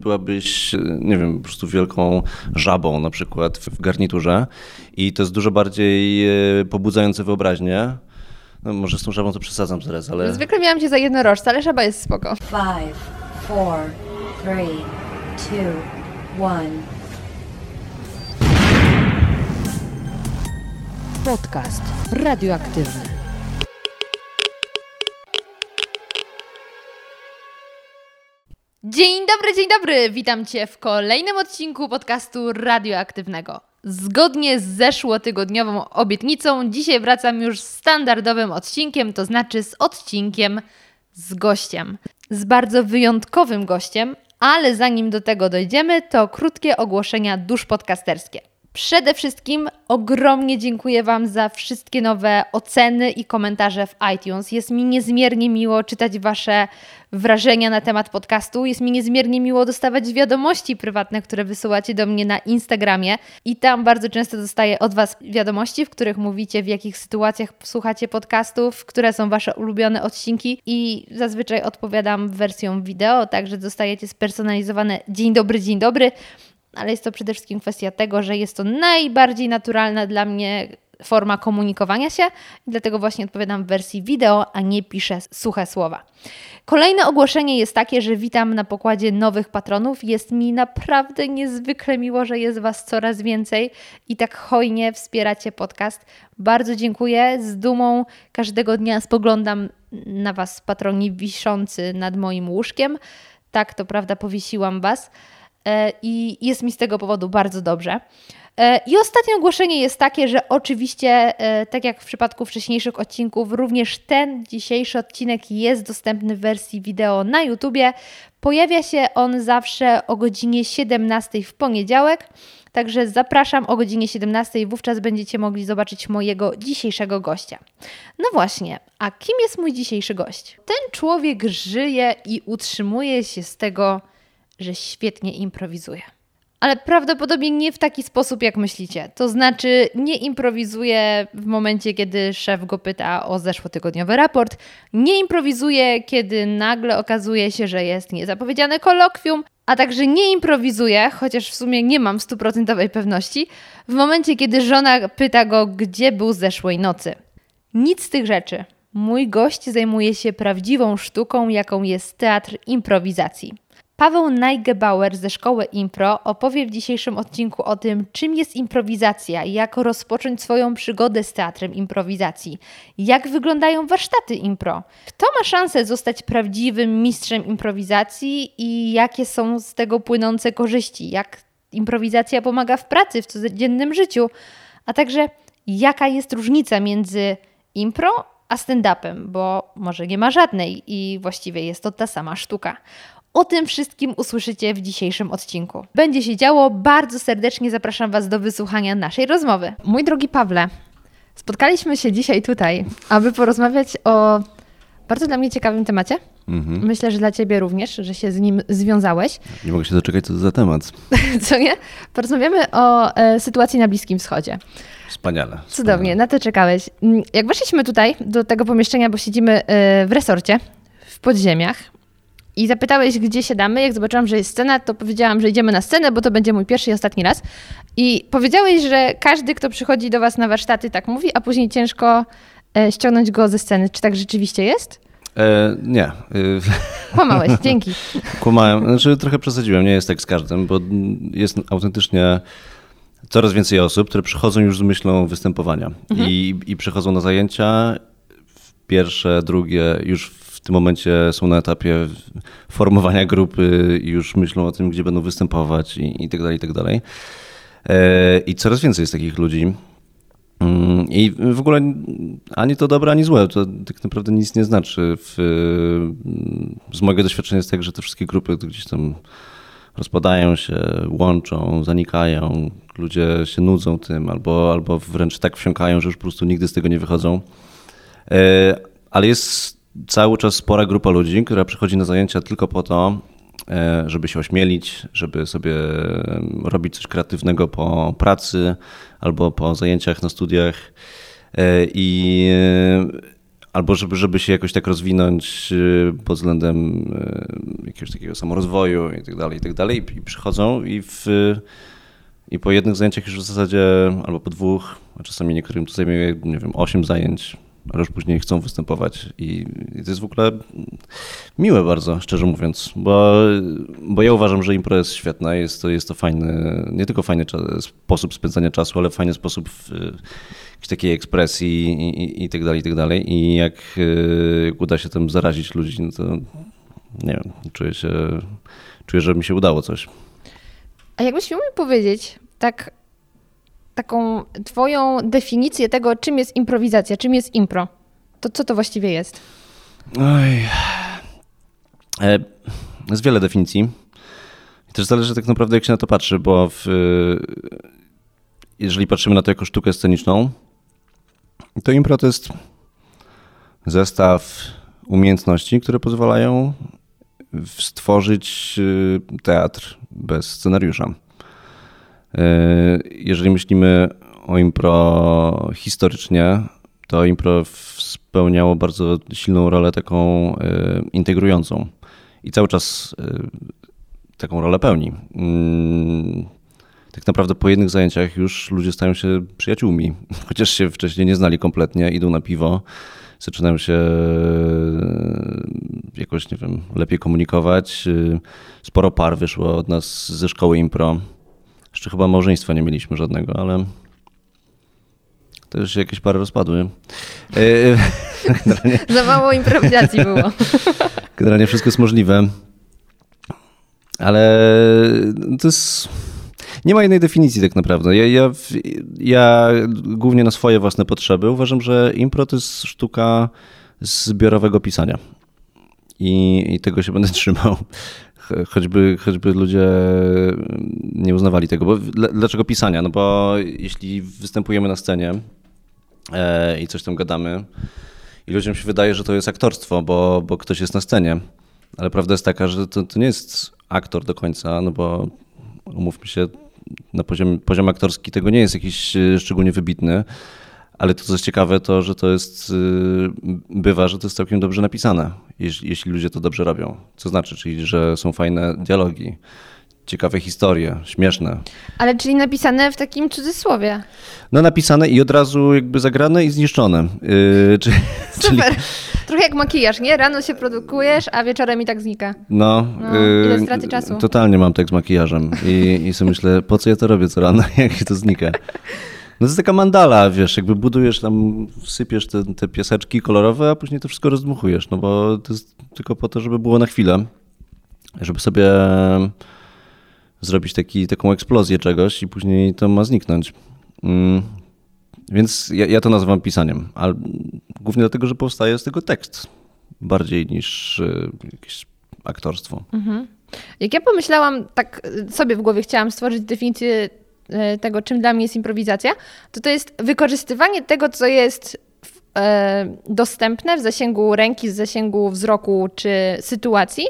byłabyś, nie wiem, po prostu wielką żabą na przykład w garniturze i to jest dużo bardziej e, pobudzające wyobraźnię. No, może z tą żabą to przesadzam teraz, ale... Zwykle miałam cię za jednorożca, ale żaba jest spoko. Five, four, three, two, one. Podcast radioaktywny. Dzień dobry, dzień dobry! Witam Cię w kolejnym odcinku podcastu radioaktywnego. Zgodnie z zeszłotygodniową obietnicą, dzisiaj wracam już z standardowym odcinkiem, to znaczy z odcinkiem z gościem. Z bardzo wyjątkowym gościem, ale zanim do tego dojdziemy, to krótkie ogłoszenia dusz podcasterskie. Przede wszystkim ogromnie dziękuję Wam za wszystkie nowe oceny i komentarze w iTunes. Jest mi niezmiernie miło czytać Wasze wrażenia na temat podcastu. Jest mi niezmiernie miło dostawać wiadomości prywatne, które wysyłacie do mnie na Instagramie. I tam bardzo często dostaję od Was wiadomości, w których mówicie, w jakich sytuacjach słuchacie podcastów, które są Wasze ulubione odcinki. I zazwyczaj odpowiadam wersją wideo, także dostajecie spersonalizowane dzień dobry, dzień dobry ale jest to przede wszystkim kwestia tego, że jest to najbardziej naturalna dla mnie forma komunikowania się dlatego właśnie odpowiadam w wersji wideo, a nie piszę suche słowa. Kolejne ogłoszenie jest takie, że witam na pokładzie nowych patronów. Jest mi naprawdę niezwykle miło, że jest Was coraz więcej i tak hojnie wspieracie podcast. Bardzo dziękuję. Z dumą każdego dnia spoglądam na Was, patroni wiszący nad moim łóżkiem. Tak, to prawda, powiesiłam Was. E, i jest mi z tego powodu bardzo dobrze. E, I ostatnie ogłoszenie jest takie, że oczywiście, e, tak jak w przypadku wcześniejszych odcinków, również ten dzisiejszy odcinek jest dostępny w wersji wideo na YouTubie. Pojawia się on zawsze o godzinie 17 w poniedziałek. Także zapraszam o godzinie 17, wówczas będziecie mogli zobaczyć mojego dzisiejszego gościa. No właśnie, a kim jest mój dzisiejszy gość? Ten człowiek żyje i utrzymuje się z tego, że świetnie improwizuje. Ale prawdopodobnie nie w taki sposób, jak myślicie. To znaczy, nie improwizuje w momencie, kiedy szef go pyta o zeszłotygodniowy raport, nie improwizuje, kiedy nagle okazuje się, że jest niezapowiedziane kolokwium, a także nie improwizuje, chociaż w sumie nie mam stuprocentowej pewności, w momencie, kiedy żona pyta go, gdzie był zeszłej nocy. Nic z tych rzeczy. Mój gość zajmuje się prawdziwą sztuką, jaką jest teatr improwizacji. Paweł Najgebauer ze Szkoły Impro opowie w dzisiejszym odcinku o tym, czym jest improwizacja, jak rozpocząć swoją przygodę z teatrem improwizacji, jak wyglądają warsztaty impro, kto ma szansę zostać prawdziwym mistrzem improwizacji i jakie są z tego płynące korzyści, jak improwizacja pomaga w pracy, w codziennym życiu, a także jaka jest różnica między impro a stand-upem, bo może nie ma żadnej i właściwie jest to ta sama sztuka. O tym wszystkim usłyszycie w dzisiejszym odcinku. Będzie się działo, bardzo serdecznie zapraszam Was do wysłuchania naszej rozmowy. Mój drogi Pawle, spotkaliśmy się dzisiaj tutaj, aby porozmawiać o bardzo dla mnie ciekawym temacie. Mhm. Myślę, że dla Ciebie również, że się z nim związałeś. Nie mogę się doczekać, co to za temat. co nie? Porozmawiamy o e, sytuacji na Bliskim Wschodzie. Wspaniale. Cudownie, na to czekałeś. Mm, jak weszliśmy tutaj do tego pomieszczenia, bo siedzimy e, w resorcie, w podziemiach, i zapytałeś, gdzie siadamy. Jak zobaczyłam, że jest scena, to powiedziałam, że idziemy na scenę, bo to będzie mój pierwszy i ostatni raz. I powiedziałeś, że każdy, kto przychodzi do Was na warsztaty, tak mówi, a później ciężko e, ściągnąć go ze sceny. Czy tak rzeczywiście jest? E, nie. Kłamałeś, dzięki. Kłamałem, znaczy trochę przesadziłem, nie jest tak z każdym, bo jest autentycznie coraz więcej osób, które przychodzą już z myślą występowania mhm. i, i przychodzą na zajęcia pierwsze, drugie, już w tym momencie są na etapie formowania grupy i już myślą o tym, gdzie będą występować i, i tak dalej, i tak dalej. E, I coraz więcej jest takich ludzi. Mm, I w ogóle ani to dobre, ani złe. To tak naprawdę nic nie znaczy. W, z mojego doświadczenia jest tak, że te wszystkie grupy gdzieś tam rozpadają się, łączą, zanikają. Ludzie się nudzą tym albo, albo wręcz tak wsiąkają, że już po prostu nigdy z tego nie wychodzą. E, ale jest cały czas spora grupa ludzi, która przychodzi na zajęcia tylko po to, e, żeby się ośmielić, żeby sobie robić coś kreatywnego po pracy albo po zajęciach na studiach. E, I albo żeby, żeby się jakoś tak rozwinąć pod względem jakiegoś takiego samorozwoju i tak dalej, i tak dalej. I przychodzą i, w, i po jednych zajęciach już w zasadzie, albo po dwóch, a czasami niektórym to zajmuje, nie wiem, osiem zajęć, ale już później chcą występować. I, to jest w ogóle miłe bardzo, szczerze mówiąc, bo, bo ja uważam, że impro jest świetna, jest to, jest to fajny, nie tylko fajny czas, sposób spędzania czasu, ale fajny sposób w, jakiejś takiej ekspresji i, i, i tak dalej, i tak dalej. I jak, y, jak uda się tym zarazić ludzi, no to nie wiem, czuję się, czuję, że mi się udało coś. A jakbyś miał mi powiedzieć, tak, taką twoją definicję tego, czym jest improwizacja, czym jest impro, to co to właściwie jest? Oj. E, Jest wiele definicji. I też zależy tak naprawdę, jak się na to patrzy, bo w, jeżeli patrzymy na to jako sztukę sceniczną, to impro to jest zestaw umiejętności, które pozwalają stworzyć y, teatr bez scenariusza. E, Jeżeli myślimy o impro historycznie, to impro spełniało bardzo silną rolę taką e, integrującą i cały czas e, taką rolę pełni. Mm, Tak naprawdę po jednych zajęciach już ludzie stają się przyjaciółmi, chociaż się wcześniej nie znali kompletnie, idą na piwo, zaczynają się jakoś, nie wiem, lepiej komunikować. Sporo par wyszło od nas ze szkoły impro. Jeszcze chyba małżeństwa nie mieliśmy żadnego, ale też się jakieś pary rozpadły. E, Generalnie, Za mało improwizacji było. generalnie wszystko jest możliwe, ale to jest... Nie ma jednej definicji tak naprawdę. Ja, ja, ja głównie na swoje własne potrzeby uważam, że impro to jest sztuka zbiorowego pisania. I, i tego się będę trzymał. Cho- Choćby, choćby ludzie nie uznawali tego. Bo dla- dlaczego pisania? No bo jeśli występujemy na scenie e, i coś tam gadamy, i ludziom się wydaje, że to jest aktorstwo, bo, bo ktoś jest na scenie. Ale prawda jest taka, że to, to nie jest aktor do końca, no bo umówmy się, na poziom, poziom aktorski tego nie jest jakiś e, szczególnie wybitny, ale to co jest ciekawe, to że to jest, y, bywa, że to jest całkiem dobrze napisane, jeśli, jeśli ludzie to dobrze robią. Co znaczy, czyli że są fajne dialogi, ciekawe historie, śmieszne. Ale czyli napisane w takim cudzysłowie. No napisane i od razu jakby zagrane i zniszczone. Yy, czy, czyli, Super. Trochę jak makijaż, nie? Rano się produkujesz, a wieczorem i tak znika. no, No, yy, ile straty czasu. Totalnie mam tak z makijażem i, i sobie myślę, po co ja to robię co rano, jak to znika. No to jest taka mandala, wiesz, jakby budujesz tam, wsypiesz te, te piaseczki kolorowe, a później to wszystko rozdmuchujesz, no bo to jest tylko po to, żeby było na chwilę, żeby sobie zrobić taki, taką eksplozję czegoś i później to ma zniknąć. Mm. Więc ja, ja to nazywam pisaniem, ale głównie dlatego, że powstaje z tego tekst bardziej niż y, jakieś aktorstwo. Jak ja pomyślałam, tak sobie w głowie chciałam stworzyć definicję tego, czym dla mnie jest improwizacja, to to jest wykorzystywanie tego, co jest e, dostępne w zasięgu ręki, w zasięgu wzroku czy sytuacji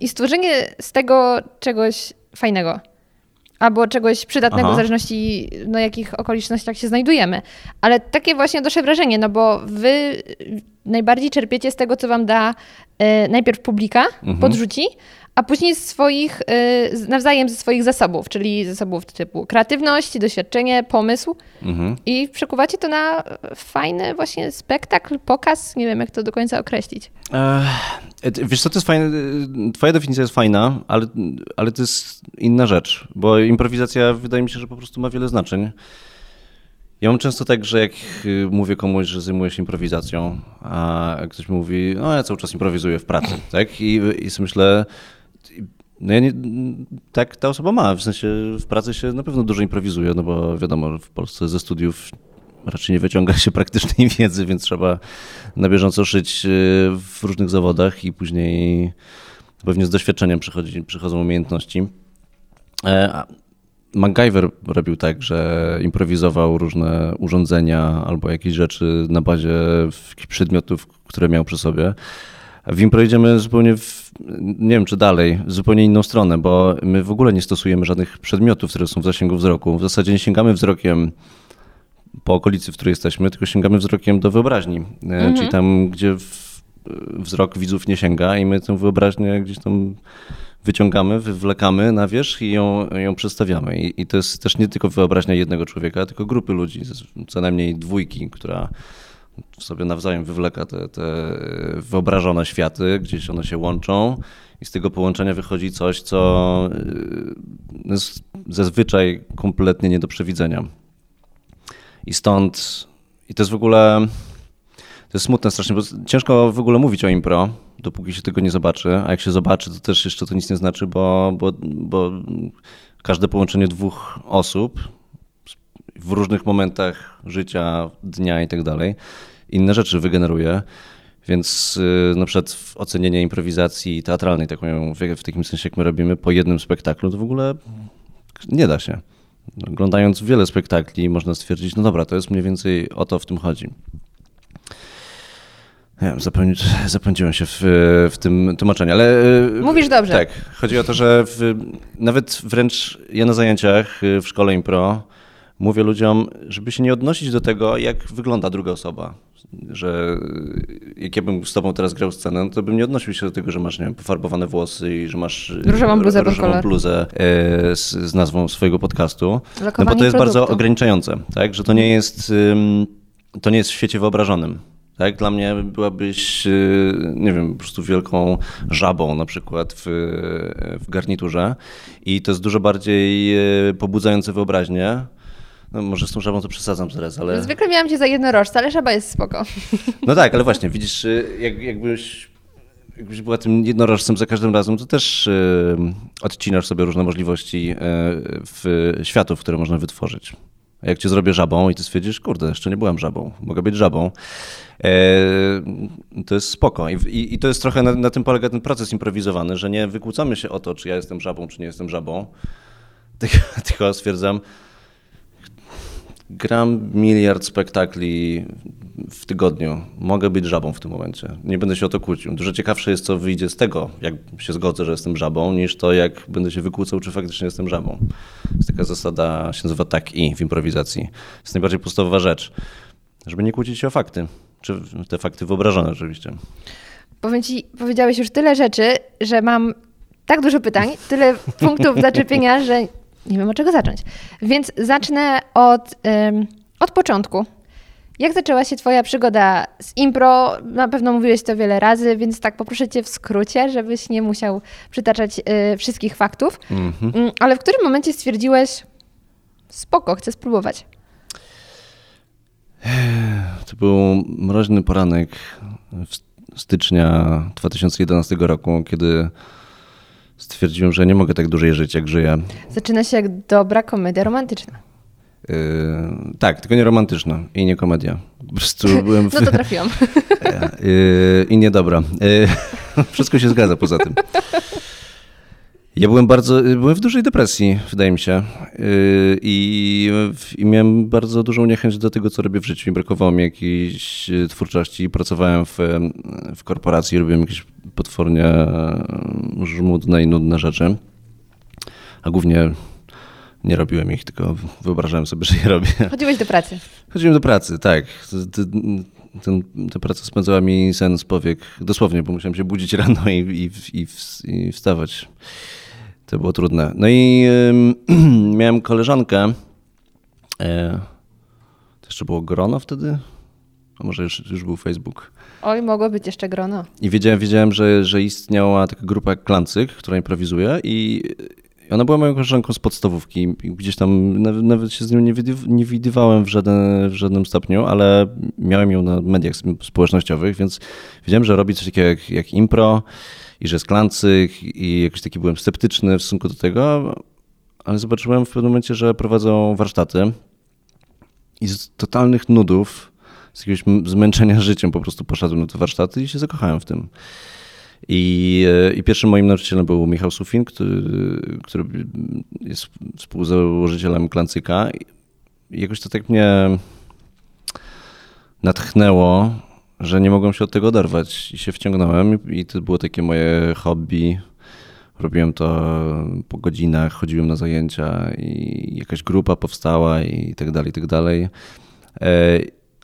i stworzenie z tego czegoś fajnego. Albo czegoś przydatnego Aha. w zależności na jakich okolicznościach się znajdujemy. Ale takie właśnie odnoszę wrażenie, no bo wy najbardziej czerpiecie z tego, co wam da e, najpierw publika, podrzuci, a później z swoich, z- nawzajem ze swoich zasobów, czyli zasobów typu kreatywność, doświadczenie, pomysł Mhm. i przekuwacie to na fajny właśnie spektakl, pokaz, nie wiem jak to do końca określić. Ech, Wiesz co, to jest fajne, twoja definicja jest fajna, ale, ale to jest inna rzecz, bo improwizacja wydaje mi się, że po prostu ma wiele znaczeń. Ja mam często tak, że jak y, mówię komuś, że zajmuję się improwizacją, a ktoś mówi, no ja cały czas improwizuję w pracy, tak? I, i sobie myślę, no ja nie, tak ta osoba ma, w sensie w pracy się na pewno dużo improwizuje, no bo wiadomo, w Polsce ze studiów raczej nie wyciąga się praktycznej wiedzy, więc trzeba na bieżąco szyć y, w różnych zawodach i później pewnie z doświadczeniem przychodzi, przychodzą umiejętności. E, MacGyver robił tak, że improwizował różne urządzenia albo jakieś rzeczy na bazie przedmiotów, które miał przy sobie. W impro idziemy zupełnie, w, nie wiem czy dalej, w zupełnie inną stronę, bo my w ogóle nie stosujemy żadnych przedmiotów, które są w zasięgu wzroku. W zasadzie nie sięgamy wzrokiem po okolicy, w której jesteśmy, tylko sięgamy wzrokiem do wyobraźni. E, Mhm. Czyli tam, gdzie w, wzrok widzów nie sięga i my tę wyobraźnię gdzieś tam wyciągamy, wywlekamy na wierzch i ją, ją przedstawiamy. I, I to jest też nie tylko wyobraźnia jednego człowieka, tylko grupy ludzi, co najmniej dwójki, która sobie nawzajem wywleka te, te wyobrażone światy, gdzieś one się łączą i z tego połączenia wychodzi coś, co y, jest zazwyczaj kompletnie nie do przewidzenia. I stąd, i to jest w ogóle, to jest smutne strasznie, bo ciężko w ogóle mówić o impro, dopóki się tego nie zobaczy, a jak się zobaczy, to też jeszcze to nic nie znaczy, bo, bo, bo każde połączenie dwóch osób w różnych momentach życia, dnia i tak dalej, inne rzeczy wygeneruje. Więc yy, na przykład ocenienie improwizacji teatralnej, taką ją w, takim sensie, jak my robimy po jednym spektaklu, to w ogóle nie da się. Oglądając wiele spektakli, można stwierdzić, no dobra, to jest mniej więcej o to w tym chodzi. Nie wiem, zapędzi, zapędziłem się w, w tym tłumaczeniu, ale... yy, Mówisz dobrze. Tak, chodzi o to, że w, nawet wręcz ja na zajęciach y, w szkole impro mówię ludziom, żeby się nie odnosić do tego, jak wygląda druga osoba. Że jak ja bym z tobą teraz grał scenę, no to bym nie odnosił się do tego, że masz nie wiem, pofarbowane włosy i że masz y, Różową bluzę różową bluzę e, z, z nazwą swojego podcastu. No bo Lokowanie to jest bardzo produktu. ograniczające, tak? Że to nie jest, to nie jest w świecie wyobrażonym. Tak? Dla mnie byłabyś, y, nie wiem, po prostu wielką żabą na przykład w, w garniturze i to jest dużo bardziej y, pobudzające wyobraźnię. No, może z tą żabą to przesadzam teraz, ale... Zwykle miałam cię za jednorożca, ale żaba jest spoko. No tak, ale właśnie, widzisz, y, jak, jakbyś, jakbyś była tym jednorożcem za każdym razem, to też y, odcinasz sobie różne możliwości y, w światów, które można wytworzyć. A jak cię zrobię żabą i ty stwierdzisz, kurde, jeszcze nie byłam żabą, mogę być żabą, to jest spoko. I, i, i to jest trochę, na, na tym polega ten proces improwizowany, że nie wykłócamy się o to, czy ja jestem żabą, czy nie jestem żabą, tylko, tylko stwierdzam, Gram miliard spektakli w tygodniu. Mogę być żabą w tym momencie. Nie będę się o to kłócił. Dużo ciekawsze jest, co wyjdzie z tego, jak się zgodzę, że jestem żabą, niż to, jak będę się wykłócał, czy faktycznie jestem żabą. Jest taka zasada, się nazywa tak i w improwizacji. Jest najbardziej podstawowa rzecz. Żeby nie kłócić się o fakty. Czy te fakty wyobrażone oczywiście. Powiem ci, powiedziałeś już tyle rzeczy, że mam tak dużo pytań, tyle punktów zaczepienia, że nie wiem od czego zacząć. Więc zacznę od, ym, od początku. Jak zaczęła się Twoja przygoda z impro? Na pewno mówiłeś to wiele razy, więc tak poproszę Cię w skrócie, żebyś nie musiał przytaczać y, wszystkich faktów. Mm, ale w którym momencie stwierdziłeś, spoko, chcę spróbować? To był mroźny poranek w stycznia 2011 roku, kiedy stwierdziłem, że nie mogę tak dłużej żyć, jak żyję. Zaczyna się jak dobra komedia romantyczna. Yy, tak, tylko nie romantyczna i nie komedia. Po prostu byłem w... No to trafiłam. Yy, I niedobra. Yy, wszystko się zgadza poza tym. Ja byłem bardzo, byłem w dużej depresji, wydaje mi się. Yy, I, I miałem bardzo dużą niechęć do tego, co robię w życiu. I brakowało mi jakiejś twórczości. Pracowałem w, w korporacji, robiłem jakieś potwornie żmudne i nudne rzeczy. A głównie nie robiłem ich, tylko wyobrażałem sobie, że je robię. Chodziłeś do pracy. Chodziłem do pracy, tak. Ten, ta praca spędzała mi sen z powiek, dosłownie, bo musiałem się budzić rano i, i, i wstawać. To było trudne. No i y, miałem koleżankę, e, to jeszcze było grono wtedy? A może już, już był Facebook. Oj, mogło być jeszcze grono. I wiedziałem, wiedziałem że, że istniała taka grupa jak Klancyk, która improwizuje i ona była moją koleżanką z podstawówki. Gdzieś tam nawet, nawet się z nią nie, widyw, nie widywałem w, żaden, w żadnym stopniu, ale miałem ją na mediach społecznościowych, więc wiedziałem, że robi coś takiego jak, jak impro i że jest Klancyk i jakoś taki byłem sceptyczny w stosunku do tego, ale zobaczyłem w pewnym momencie, że prowadzą warsztaty i z totalnych nudów, z jakiegoś zmęczenia życiem po prostu poszedłem na te warsztaty i się zakochałem w tym. I, I, pierwszym moim nauczycielem był Michał Sufin, który, który jest współzałożycielem Klancyka. I jakoś to tak mnie natchnęło, że nie mogłem się od tego oderwać i się wciągnąłem i to było takie moje hobby. Robiłem to po godzinach, chodziłem na zajęcia i jakaś grupa powstała i tak dalej, i tak dalej. E,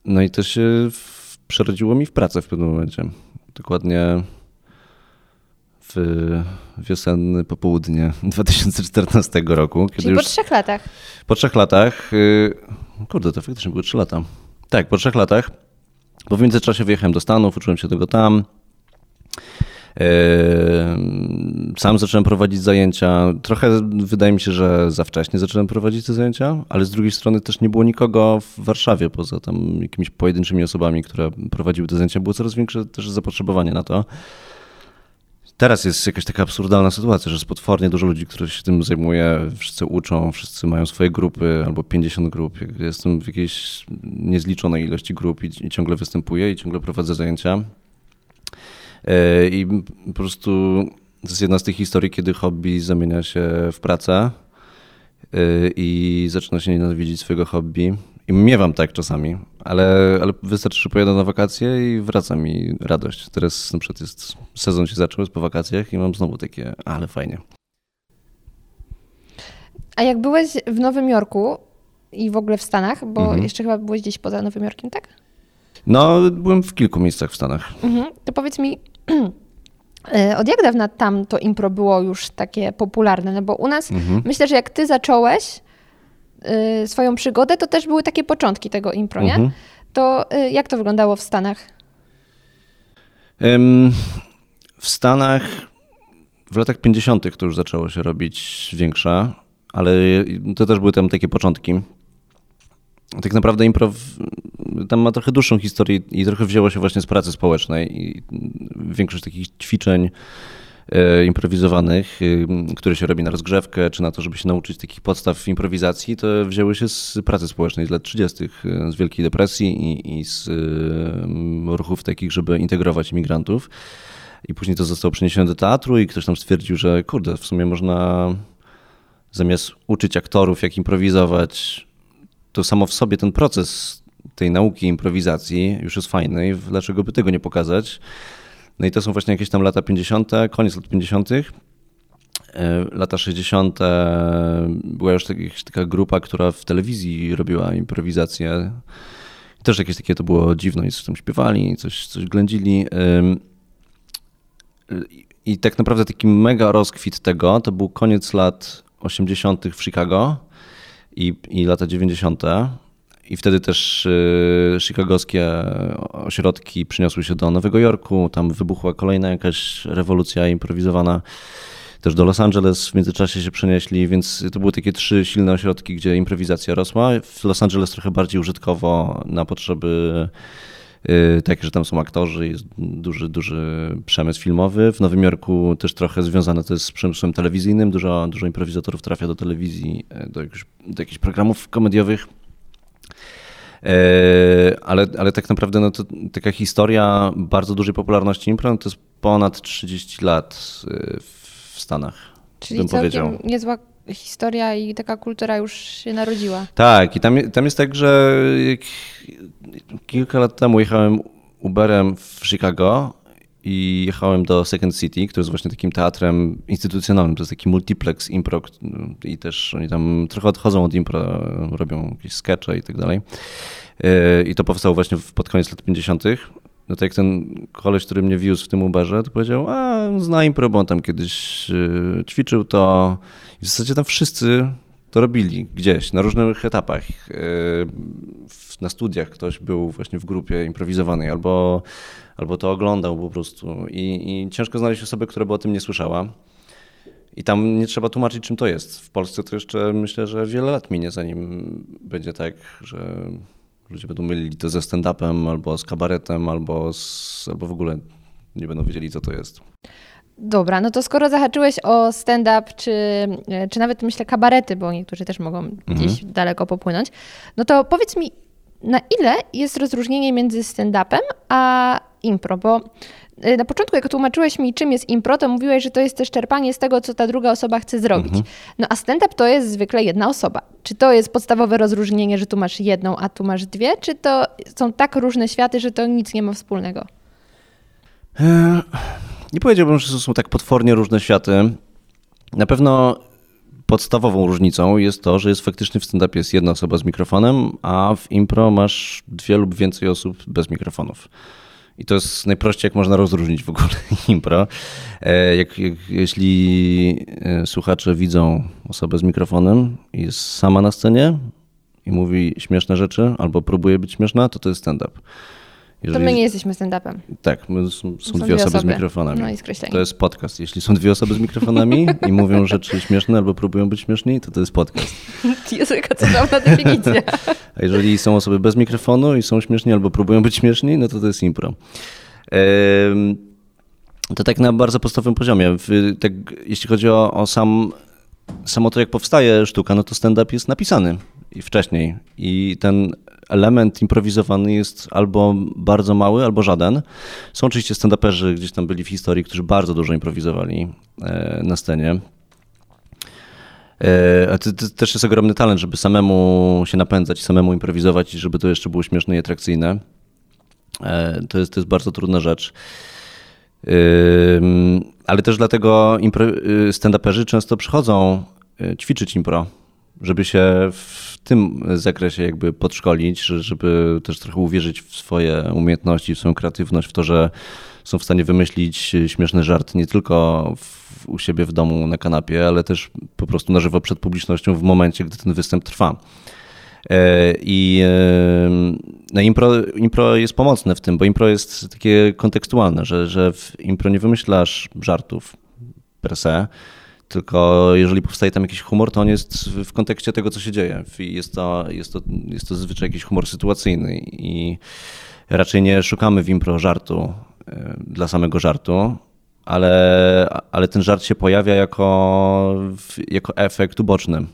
No i to się przerodziło mi w pracę w pewnym momencie. Dokładnie w wiosenne popołudnie 2014 roku. Kiedy Czyli już po trzech latach. po trzech latach, y, kurde, to faktycznie były trzy lata. Tak, po trzech latach, bo w międzyczasie wyjechałem do Stanów, uczyłem się tego tam. Yy, Sam zacząłem prowadzić zajęcia. Trochę wydaje mi się, że za wcześnie zacząłem prowadzić te zajęcia, ale z drugiej strony też nie było nikogo w Warszawie poza tam jakimiś pojedynczymi osobami, które prowadziły te zajęcia. Było coraz większe też zapotrzebowanie na to. Teraz jest jakaś taka absurdalna sytuacja, że jest potwornie dużo ludzi, którzy się tym zajmuje, wszyscy uczą, wszyscy mają swoje grupy albo 50 grup. Jestem w jakiejś niezliczonej ilości grup i, i ciągle występuję i ciągle prowadzę zajęcia. E, I po prostu to jest jedna z tych historii, kiedy hobby zamienia się w pracę e, i zaczyna się nienawidzić swojego hobby. I miewam tak czasami, ale, ale wystarczy, że pojadę na wakacje i wraca mi radość. Teraz na przykład jest, sezon się zaczął, jest po wakacjach i mam znowu takie, ale fajnie. A jak byłeś w Nowym Jorku i w ogóle w Stanach, bo Mhm. jeszcze chyba byłeś gdzieś poza Nowym Jorkiem, tak? No, byłem w kilku miejscach w Stanach. Mhm. To powiedz mi, e, od jak dawna tam to impro było już takie popularne? No bo u nas, Mhm. myślę, że jak ty zacząłeś swoją przygodę, to też były takie początki tego impro, nie? Mhm. To y, jak to wyglądało w Stanach? W Stanach w latach 50. to już zaczęło się robić większe, ale to też były tam takie początki. Tak naprawdę improv tam ma trochę dłuższą historię i trochę wzięło się właśnie z pracy społecznej. I większość takich ćwiczeń improwizowanych, y, które się robi na rozgrzewkę, czy na to, żeby się nauczyć takich podstaw improwizacji, to wzięły się z pracy społecznej z lat 30., y, z Wielkiej Depresji i, i z y, ruchów takich, żeby integrować imigrantów. I później to zostało przeniesione do teatru i ktoś tam stwierdził, że kurde, w sumie można zamiast uczyć aktorów, jak improwizować, to samo w sobie ten proces tej nauki improwizacji już jest fajny i dlaczego by tego nie pokazać? No i to są właśnie jakieś tam lata 50., koniec lat 50., E, lata 60. była już tak- taka grupa, która w telewizji robiła improwizację. Też jakieś takie to było dziwne, coś tam śpiewali, coś, coś ględzili. I tak naprawdę taki mega rozkwit tego to był koniec lat 80. w Chicago i, i lata 90. I wtedy też y, chicagowskie ośrodki przyniosły się do Nowego Jorku. Tam wybuchła kolejna jakaś rewolucja improwizowana. Też do Los Angeles w międzyczasie się przenieśli, więc to były takie trzy silne ośrodki, gdzie improwizacja rosła. W Los Angeles trochę bardziej użytkowo na potrzeby y, takie, że tam są aktorzy, jest duży, duży przemysł filmowy. W Nowym Jorku też trochę związane to jest z przemysłem telewizyjnym. Dużo, dużo improwizatorów trafia do telewizji, y, do do jakichś programów komediowych. E, Ale, ale tak naprawdę no to taka historia bardzo dużej popularności impro no to jest ponad 30 lat y, w Stanach. Czyli bym powiedział. niezła historia i taka kultura już się narodziła. Tak, i tam, tam jest tak, że kilka lat temu jechałem Uberem w Chicago i jechałem do Second City, który jest właśnie takim teatrem instytucjonalnym. To jest taki multiplex impro i też oni tam trochę odchodzą od impro, robią jakieś skecze i tak dalej. Yy, I to powstało właśnie pod koniec lat 50. No to jak ten koleś, który mnie wiózł w tym Uberze, to powiedział, a zna impro, bo on tam kiedyś yy, ćwiczył to. I w zasadzie tam wszyscy to robili gdzieś, na różnych etapach. W- Na studiach ktoś był właśnie w grupie improwizowanej albo, albo to oglądał po prostu. I, I ciężko znaleźć osobę, która by o tym nie słyszała. I tam nie trzeba tłumaczyć, czym to jest. W Polsce to jeszcze myślę, że wiele lat minie, zanim będzie tak, że ludzie będą mylili to ze stand-upem, albo z kabaretem, albo, z, albo w ogóle nie będą wiedzieli, co to jest. Dobra, no to skoro zahaczyłeś o stand-up, czy, czy nawet myślę kabarety, bo niektórzy też mogą gdzieś daleko popłynąć, no to powiedz mi, na ile jest rozróżnienie między stand-upem a impro? Bo y, na początku, jak tłumaczyłeś mi, czym jest impro, to mówiłeś, że to jest też czerpanie z tego, co ta druga osoba chce zrobić. No a stand-up to jest zwykle jedna osoba. Czy to jest podstawowe rozróżnienie, że tu masz jedną, a tu masz dwie? Czy to są tak różne światy, że to nic nie ma wspólnego? Nie powiedziałbym, że to są tak potwornie różne światy. Na pewno podstawową różnicą jest to, że jest faktycznie w stand-upie jest jedna osoba z mikrofonem, a w impro masz dwie lub więcej osób bez mikrofonów. I to jest najprościej, jak można rozróżnić w ogóle impro. E, jak, jak, jeśli e, słuchacze widzą osobę z mikrofonem i jest sama na scenie i mówi śmieszne rzeczy albo próbuje być śmieszna, to to jest stand-up. To my nie jesteśmy stand-upem. Tak, my, są, są, dwie osoby, z mikrofonami. No i skreślenie. To jest podcast. Jeśli są dwie osoby z mikrofonami i mówią rzeczy śmieszne albo próbują być śmieszni, to to jest podcast. Jest jaka cudowna definicja. A jeżeli są osoby bez mikrofonu i są śmieszni albo próbują być śmieszni, no to to jest impro. To tak na bardzo podstawowym poziomie. Tak, jeśli chodzi o, o sam, samo to, jak powstaje sztuka, no to stand-up jest napisany i wcześniej. I ten element improwizowany jest albo bardzo mały, albo żaden. Są oczywiście stand-uperzy, gdzieś tam byli w historii, którzy bardzo dużo improwizowali e, na scenie. E, a to, to, też jest ogromny talent, żeby samemu się napędzać, samemu improwizować i żeby to jeszcze było śmieszne i atrakcyjne. E, to jest, to jest bardzo trudna rzecz. Ale też dlatego y, stand-uperzy często przychodzą ćwiczyć impro, żeby się w tym zakresie jakby podszkolić, żeby też trochę uwierzyć w swoje umiejętności, w swoją kreatywność, w to, że są w stanie wymyślić śmieszny żart nie tylko w, u siebie w domu na kanapie, ale też po prostu na żywo przed publicznością w momencie, gdy ten występ trwa. E, I no impro, impro jest pomocne w tym, bo impro jest takie kontekstualne, że, że w impro nie wymyślasz żartów per se, tylko jeżeli powstaje tam jakiś humor, to on jest w kontekście tego, co się dzieje. Jest to, jest to, jest to zazwyczaj jakiś humor sytuacyjny i raczej nie szukamy w impro żartu e, dla samego żartu, ale, ale ten żart się pojawia jako, jako efekt uboczny.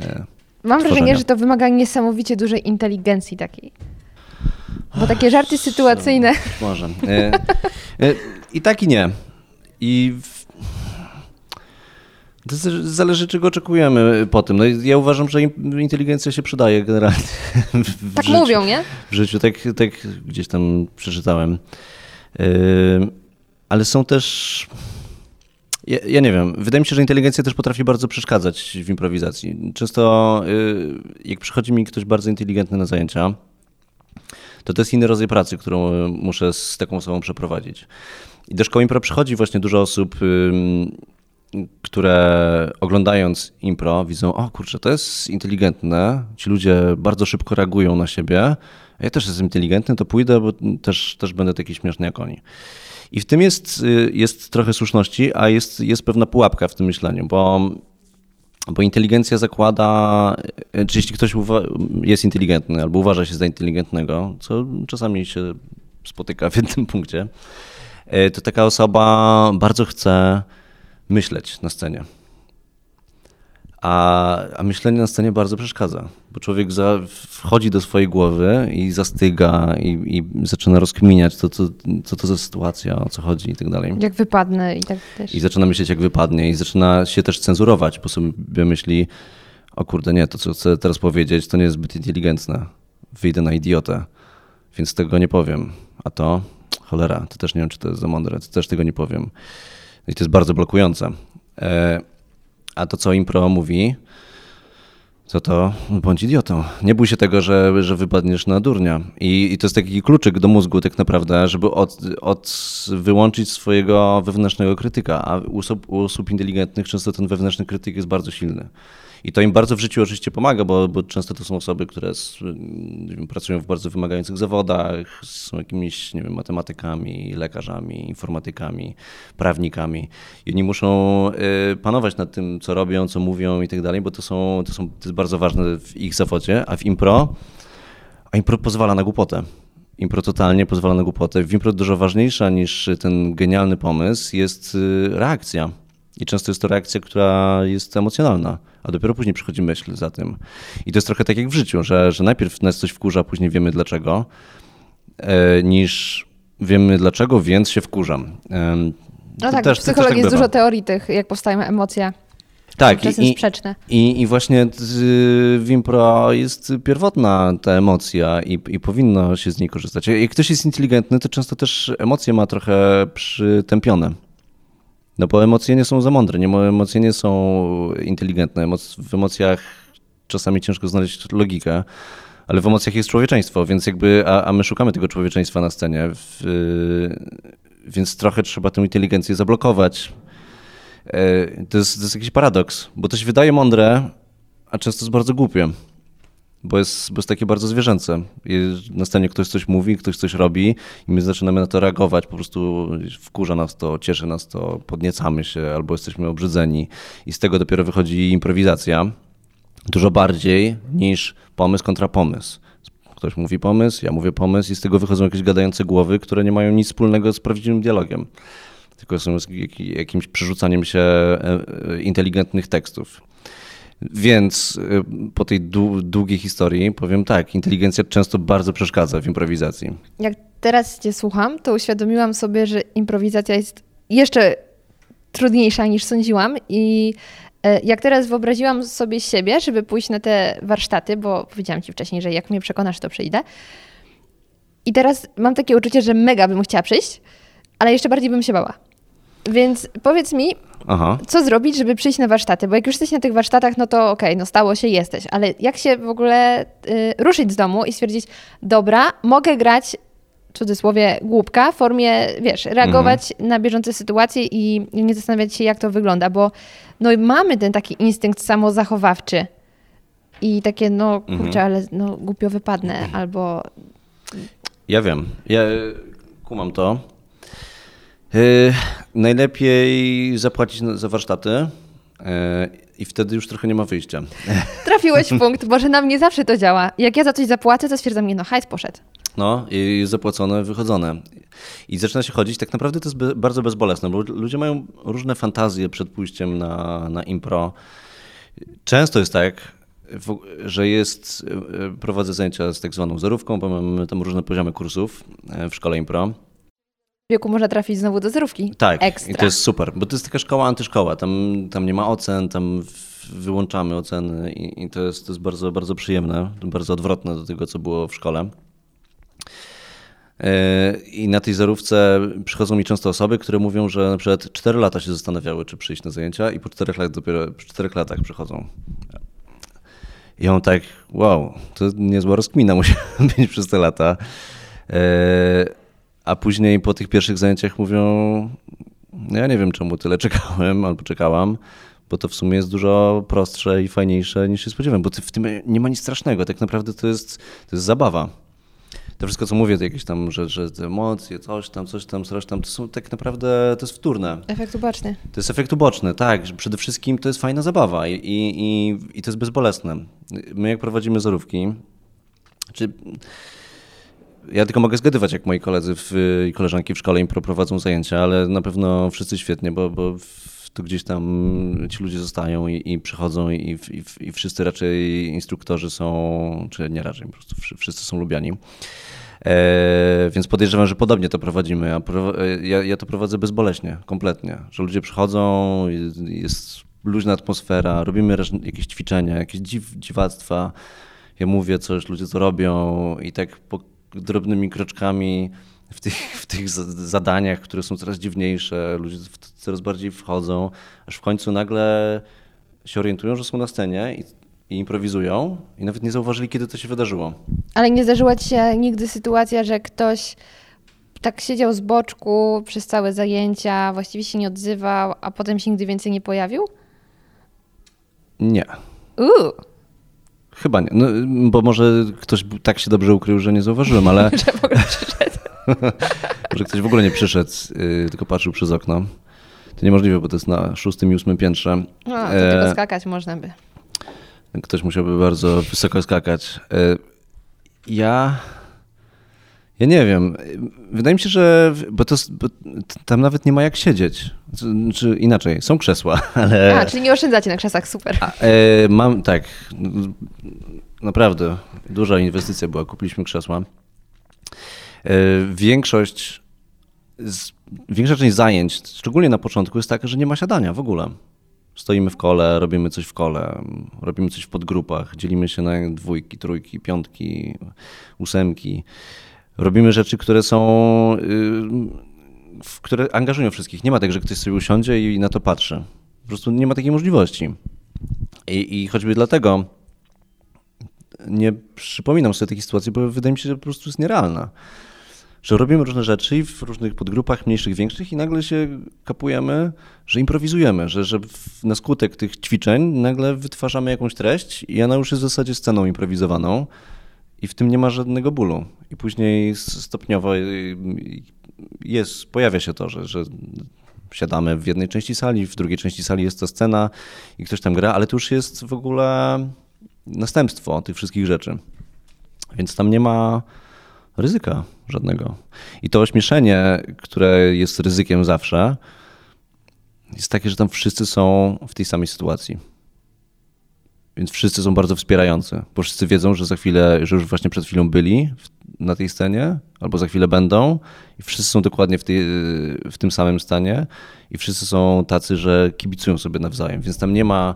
E, Mam wrażenie, że to wymaga niesamowicie dużej inteligencji takiej. Bo takie żarty sytuacyjne. Może. E, I tak i nie. I to zależy, czego oczekujemy po tym. No, ja uważam, że inteligencja się przydaje generalnie. Tak życiu, mówią, nie? W życiu, tak, tak gdzieś tam przeczytałem. Ale są też. Ja, ja, nie wiem. Wydaje mi się, że inteligencja też potrafi bardzo przeszkadzać w improwizacji. Często, yy, jak przychodzi mi ktoś bardzo inteligentny na zajęcia, to to jest inny rodzaj pracy, którą muszę z taką osobą przeprowadzić. I do szkoły impro przychodzi właśnie dużo osób które oglądając impro widzą, o kurczę, to jest inteligentne, ci ludzie bardzo szybko reagują na siebie, ja też jestem inteligentny, to pójdę, bo też, też będę taki śmieszny jak oni. I w tym jest, jest trochę słuszności, a jest, jest pewna pułapka w tym myśleniu, bo, bo inteligencja zakłada, czy jeśli ktoś jest inteligentny albo uważa się za inteligentnego, co czasami się spotyka w jednym punkcie, to taka osoba bardzo chce myśleć na scenie. A, a myślenie na scenie bardzo przeszkadza, bo człowiek za, wchodzi do swojej głowy i zastyga i, i zaczyna rozkminiać, co, co, co to za sytuacja, o co chodzi i tak dalej. Jak wypadnę i tak też. I zaczyna myśleć, jak wypadnie i zaczyna się też cenzurować, bo sobie myśli, o kurde, nie, to co chcę teraz powiedzieć, to nie jest zbyt inteligentne. Wyjdę na idiotę, więc tego nie powiem. A to, cholera, to też nie wiem, czy to jest za mądre, to też tego nie powiem. I to jest bardzo blokujące. E, a to, co impro mówi, co to bądź idiotą. Nie bój się tego, że, że wypadniesz na durnia. I, I, to jest taki kluczyk do mózgu tak naprawdę, żeby od, od wyłączyć swojego wewnętrznego krytyka. A u osób, u osób inteligentnych często ten wewnętrzny krytyk jest bardzo silny. I to im bardzo w życiu oczywiście pomaga, bo, bo często to są osoby, które wiem, pracują w bardzo wymagających zawodach, są jakimiś nie wiem, matematykami, lekarzami, informatykami, prawnikami. I oni muszą y, panować nad tym, co robią, co mówią i tak dalej, bo to, są, to, są, to jest bardzo ważne w ich zawodzie, a w impro, a impro pozwala na głupotę. Impro totalnie pozwala na głupotę. W impro dużo ważniejsza niż ten genialny pomysł jest y, reakcja. I często jest to reakcja, która jest emocjonalna, a dopiero później przychodzi myśl za tym. I to jest trochę tak jak w życiu, że, że najpierw nas coś wkurza, później wiemy dlaczego, e, niż wiemy dlaczego, więc się wkurzam. E, no tak, też, w psychologii tak jest dużo teorii tych, jak powstają emocje. Tak, i, sprzeczne. I, I właśnie w impro jest pierwotna ta emocja i, i powinno się z niej korzystać. Jak ktoś jest inteligentny, to często też emocje ma trochę przytępione No bo emocje nie są za mądre, nie, emocje nie są inteligentne. W emocjach czasami ciężko znaleźć logikę, ale w emocjach jest człowieczeństwo, więc jakby, a, a my szukamy tego człowieczeństwa na scenie, w, więc trochę trzeba tę inteligencję zablokować. E, to jest, to jest jakiś paradoks, bo to się wydaje mądre, a często jest bardzo głupie bo jest, bo jest takie bardzo zwierzęce. I na scenie ktoś coś mówi, ktoś coś robi i my zaczynamy na to reagować, po prostu wkurza nas to, cieszy nas to, podniecamy się albo jesteśmy obrzydzeni i z tego dopiero wychodzi improwizacja. Dużo bardziej niż pomysł kontra pomysł. Ktoś mówi pomysł, ja mówię pomysł i z tego wychodzą jakieś gadające głowy, które nie mają nic wspólnego z prawdziwym dialogiem. Tylko są jakimś przerzucaniem się e, e, inteligentnych tekstów. Więc y, po tej długiej historii powiem tak, inteligencja często bardzo przeszkadza w improwizacji. Jak teraz Cię słucham, to uświadomiłam sobie, że improwizacja jest jeszcze trudniejsza niż sądziłam i e, jak teraz wyobraziłam sobie siebie, żeby pójść na te warsztaty, bo powiedziałam Ci wcześniej, że jak mnie przekonasz, to przyjdę. I teraz mam takie uczucie, że mega bym chciała przyjść, ale jeszcze bardziej bym się bała. Więc powiedz mi, Aha. co zrobić, żeby przyjść na warsztaty? Bo jak już jesteś na tych warsztatach, no to okej, okay, no stało się, jesteś. Ale jak się w ogóle y, ruszyć z domu i stwierdzić, dobra, mogę grać w cudzysłowie głupka w formie, wiesz, reagować mhm. na bieżące sytuacje i nie zastanawiać się, jak to wygląda, bo no mamy ten taki instynkt samozachowawczy i takie, no kurczę, mhm. ale no głupio wypadnę, mhm. albo... Ja wiem, ja kumam to. Yy, najlepiej zapłacić za warsztaty. Yy, I wtedy już trochę nie ma wyjścia. Trafiłeś w punkt, bo że nam nie zawsze to działa. Jak ja za coś zapłacę, to stwierdzam, nie no, hajs poszedł. No i zapłacone, wychodzone. I zaczyna się chodzić. Tak naprawdę to jest be, bardzo bezbolesne, bo ludzie mają różne fantazje przed pójściem na, na impro. Często jest tak, że jest, prowadzę zajęcia z tak zwaną zerówką, bo mamy tam różne poziomy kursów w szkole impro wieku można trafić znowu do zerówki. Tak, Ekstra. i to jest super, bo to jest taka szkoła, antyszkoła. Tam, tam nie ma ocen, tam wyłączamy oceny i, i to, jest, to jest bardzo, bardzo przyjemne, bardzo odwrotne do tego, co było w szkole. E, I na tej zerówce przychodzą mi często osoby, które mówią, że na przykład 4 lata się zastanawiały, czy przyjść na zajęcia i po 4 latach dopiero po 4 latach przychodzą. I on tak, wow, to niezła rozkmina musi być przez te lata. A później po tych pierwszych zajęciach mówią, ja nie wiem czemu tyle czekałem albo czekałam, bo to w sumie jest dużo prostsze i fajniejsze niż się spodziewałem, bo w tym nie ma nic strasznego, tak naprawdę to jest, to jest zabawa. To wszystko, co mówię, to jakieś tam, że, że te emocje, coś tam, coś tam, coś tam, to są tak naprawdę, to jest wtórne. Efekt uboczny. To jest efekt uboczny, tak. Przede wszystkim to jest fajna zabawa i, i, i to jest bezbolesne. My jak prowadzimy zorówki, czy ja tylko mogę zgadywać, jak moi koledzy i koleżanki w szkole im prowadzą zajęcia, ale na pewno wszyscy świetnie, bo, bo tu gdzieś tam ci ludzie zostają i, i przychodzą i, i, i, wszyscy raczej instruktorzy są, czy nie raczej, po prostu wszyscy są lubiani. E, więc podejrzewam, że podobnie to prowadzimy. Ja, ja, ja to prowadzę bezboleśnie, kompletnie. Że ludzie przychodzą, jest luźna atmosfera, robimy jakieś ćwiczenia, jakieś dziw, dziwactwa. Ja mówię coś, ludzie to robią i tak po drobnymi kroczkami w tych, w tych zadaniach, które są coraz dziwniejsze, ludzie coraz bardziej wchodzą, aż w końcu nagle się orientują, że są na scenie i, i improwizują i nawet nie zauważyli, kiedy to się wydarzyło. Ale nie zdarzyła ci się nigdy sytuacja, że ktoś tak siedział z boczku przez całe zajęcia, właściwie się nie odzywał, a potem się nigdy więcej nie pojawił? Nie. Uuu. Chyba nie, no, bo może ktoś tak się dobrze ukrył, że nie zauważyłem, ale... że w ogóle przyszedł. może ktoś w ogóle nie przyszedł, yy, tylko patrzył przez okno. To niemożliwe, bo to jest na szóstym i ósmym piętrze. No, to e... tylko skakać można by. Ktoś musiałby bardzo wysoko skakać. E... Ja... Ja nie wiem. Wydaje mi się, że. Bo, to, bo tam nawet nie ma jak siedzieć. Czy inaczej, są krzesła, ale. A, czyli nie oszczędzacie na krzesłach, super. A, e, mam, tak. Naprawdę duża inwestycja była. Kupiliśmy krzesła. E, większość. Z, większa część zajęć, szczególnie na początku, jest taka, że nie ma siadania w ogóle. Stoimy w kole, robimy coś w kole, robimy coś w podgrupach, dzielimy się na dwójki, trójki, piątki, ósemki robimy rzeczy, które są y, które angażują wszystkich. Nie ma tak, że ktoś sobie usiądzie i na to patrzy. Po prostu nie ma takiej możliwości. I, i choćby dlatego nie przypominam sobie takiej sytuacji, bo wydaje mi się, że po prostu jest nierealna. Że robimy różne rzeczy w różnych podgrupach, mniejszych, większych, i nagle się kapujemy, że improwizujemy, że, że na skutek tych ćwiczeń nagle wytwarzamy jakąś treść i ona już jest w zasadzie sceną improwizowaną i w tym nie ma żadnego bólu. I później stopniowo y, jest, pojawia się to, że, że siadamy w jednej części sali, w drugiej części sali jest ta scena i ktoś tam gra, ale to już jest w ogóle następstwo tych wszystkich rzeczy. Więc tam nie ma ryzyka żadnego. I to ośmieszenie, które jest ryzykiem zawsze, jest takie, że tam wszyscy są w tej samej sytuacji. Więc wszyscy są bardzo wspierający, bo wszyscy wiedzą, że za chwilę, że już właśnie przed chwilą byli na tej scenie, albo za chwilę będą, i wszyscy są dokładnie w, tej, w tym samym stanie, i wszyscy są tacy, że kibicują sobie nawzajem. Więc tam nie ma